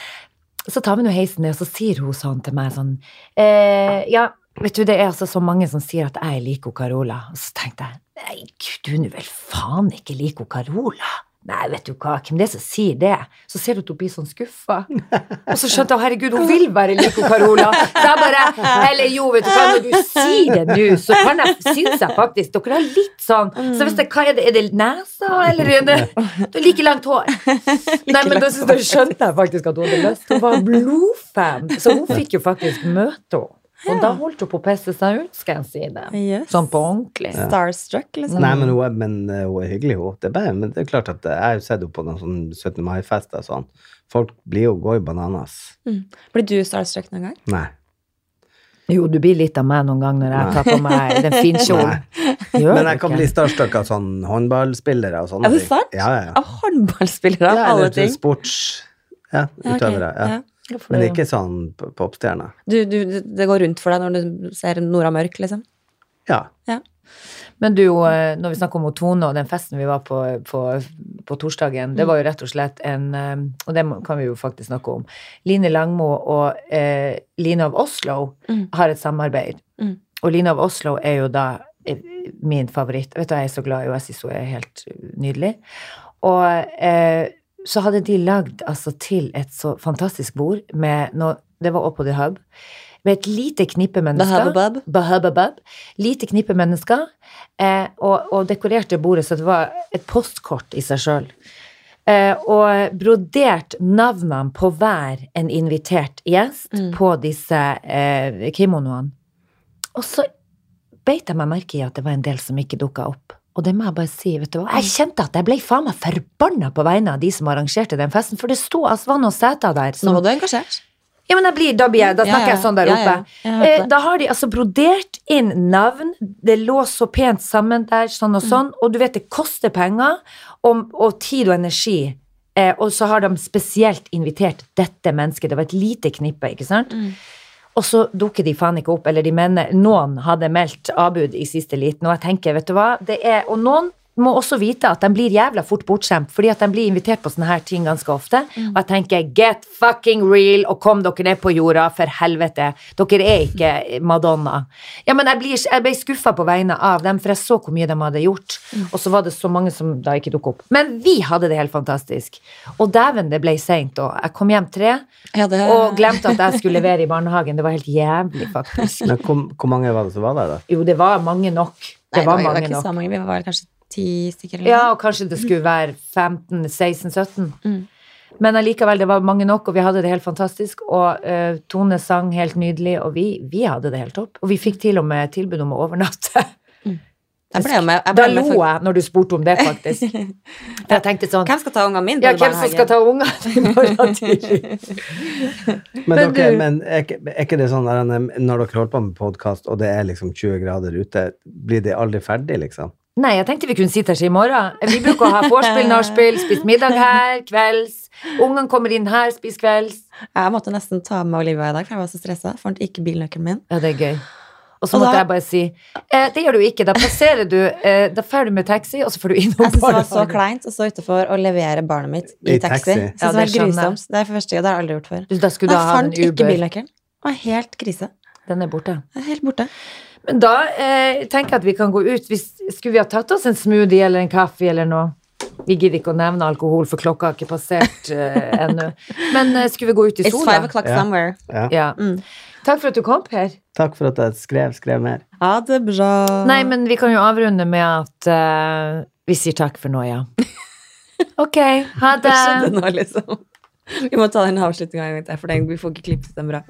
så tar vi nå heisen ned, og så sier hun sånn til meg sånn eh, Ja, vet du, det er altså så mange som sier at jeg liker lik Carola. Og så tenkte jeg nei, gud, du er nå vel faen ikke liker Carola. Nei, vet du hva, hvem det er som sier det? Så ser du at hun blir sånn skuffa. Og så skjønte jeg herregud, hun vil være like Carola. Så jeg bare Eller jo, vet du hva, når du sier det nå, så kan jeg, syns jeg faktisk Dere har litt sånn Så hvis det, hva er det, er det nesa, eller er det, det er like langt hår? Nei, men da skjønte jeg faktisk at hun hadde lyst. Hun var blodfan. Så hun fikk jo faktisk møte henne. Og da holdt hun på å pisse seg ut, skal jeg si det. Yes. Sånn på ordentlig. Starstruck, liksom. Nei, men hun er, men eh, hun er hyggelig, hun. Det er bare, men det er klart at eh, jeg har jo sett henne på noen sånn 17. mai-fester og sånn. Folk blir jo går i bananas. Mm. Blir du starstruck noen gang? Nei. Jo, du blir litt av meg noen gang når jeg tar på meg den finkjolen. Men jeg kan bli starstruck av sånn håndballspillere og sånne ting. Er det ting. sant? Ja, ja, ja. Av håndballspillere, av ja alle ting? sports... Ja, Ja, ok, utøvere. Ja. Ja. Hvorfor Men ikke sånn popstjerne. Du, du, det går rundt for deg når du ser Nora Mørk, liksom? Ja. Men du, eh, når vi snakker om Tone og den festen vi var på på, på torsdagen, det var jo rett og slett en eh, Og det kan vi jo faktisk snakke om. Line Langmo og eh, Line of Oslo Mm. har et samarbeid. Mm. Og Line of Oslo er jo da eh, min favoritt. Vet du, jeg er så glad i henne. Jeg syns hun er helt nydelig. Og eh, så hadde de lagd altså til et så fantastisk bord med noe Det var oppå The Hub. Med et lite knippe mennesker. Bahababab. Bahababab. Lite knippe mennesker. Eh, og, og dekorerte bordet så det var et postkort i seg sjøl. Eh, og brodert navnene på hver en invitert gjest Mm. på disse eh, kimonoene. Og så beit jeg meg merke i at det var en del som ikke dukka opp. Og det må jeg bare si, vet du hva. Jeg kjente at jeg ble faen meg forbanna på vegne av de som arrangerte den festen, for det sto altså noen seter der Nå som var du engasjert. Ja, men blir, da, blir jeg, da snakker ja, jeg sånn der oppe. ja. Eh, da har de altså brodert inn navn, det lå så pent sammen der, sånn Mm. og sånn, og du vet det koster penger, og, og tid og energi. Eh, og så har de spesielt invitert dette mennesket, det var et lite knippe, ikke sant? Mm. Og så dukker de faen ikke opp, eller de mener Noen hadde meldt avbud i siste liten, og jeg tenker, vet du hva, det er Og noen må også vite at de blir jævla fort bortskjemt, fordi at de blir invitert på sånne her ting ganske ofte. Og jeg tenker, get fucking real, og kom dere ned på jorda, for helvete. Dere er ikke Madonna. Ja, men jeg, blir, jeg ble skuffa på vegne av dem, for jeg så hvor mye de hadde gjort. Og så var det så mange som da ikke dukket opp. Men vi hadde det helt fantastisk. Og dæven, det ble seint, og jeg kom hjem tre. Ja, det, Og glemte at jeg skulle levere i barnehagen. Det var helt jævlig, faktisk. Men hvor, hvor mange var det som var der, da? Jo, det var mange nok. Det Nei, var det var mange ikke nok. så mange. Vi var kanskje ti stykker. eller Ja, og kanskje det skulle være 15-16-17. Mm. Men allikevel, det var mange nok, og vi hadde det helt fantastisk. Og uh, Tone sang helt nydelig, og vi, vi hadde det helt topp. Og vi fikk til og med tilbud om å overnatte. Jeg ble med. Jeg Da lo for... jeg når du spurte om det, faktisk. For jeg tenkte sånn Hvem skal ta ungene mine? Ja, hvem som skal ta ungene i morgen tidlig? Men, Men dere, du- men er, er ikke det sånn når dere holder på med podkast, og det er liksom 20 grader ute, blir det aldri ferdig, liksom? Nei, jeg tenkte vi kunne sitte her i morgen. Vi bruker å ha vorspiel, nachspiel, spise middag her, kvelds. Ungene kommer inn her, spiser kvelds. Jeg måtte nesten ta med Olivia i dag, for jeg var så stressa. Fant ikke bilnøkkelen min. Ja, det er gøy. Og så måtte da- jeg bare si eh, det gjør du ikke. Da passerer du eh, Da drar du med taxi, og så får du innom Jeg synes det var så kleint å stå utenfor og levere barnet mitt i, I taxi. taxi. Ja, det det. Det er for første gang. Det har jeg aldri gjort før. Da skulle du Jeg ha en fant ikke bilnøkkelen. Det var helt krise. Den er borte. Er helt borte. Men da eh, tenker jeg at vi kan gå ut. Hvis, skulle vi ha tatt oss en smoothie eller en kaffe eller noe? Vi gidder ikke å nevne alkohol, for klokka har ikke passert uh, ennå. Men uh, skulle vi gå ut i It's five o'clock somewhere. Ja. Ja. Mm. Takk for at du kom, Per. Takk for at jeg skrev, skrev mer. Ha det bra. Nei, men vi kan jo avrunde med at uh, vi sier takk for nå, ja. Ok, ha det. Jeg det. nå, liksom? Vi må ta den avslutninga en gang til, for den, vi får ikke klippet den bra.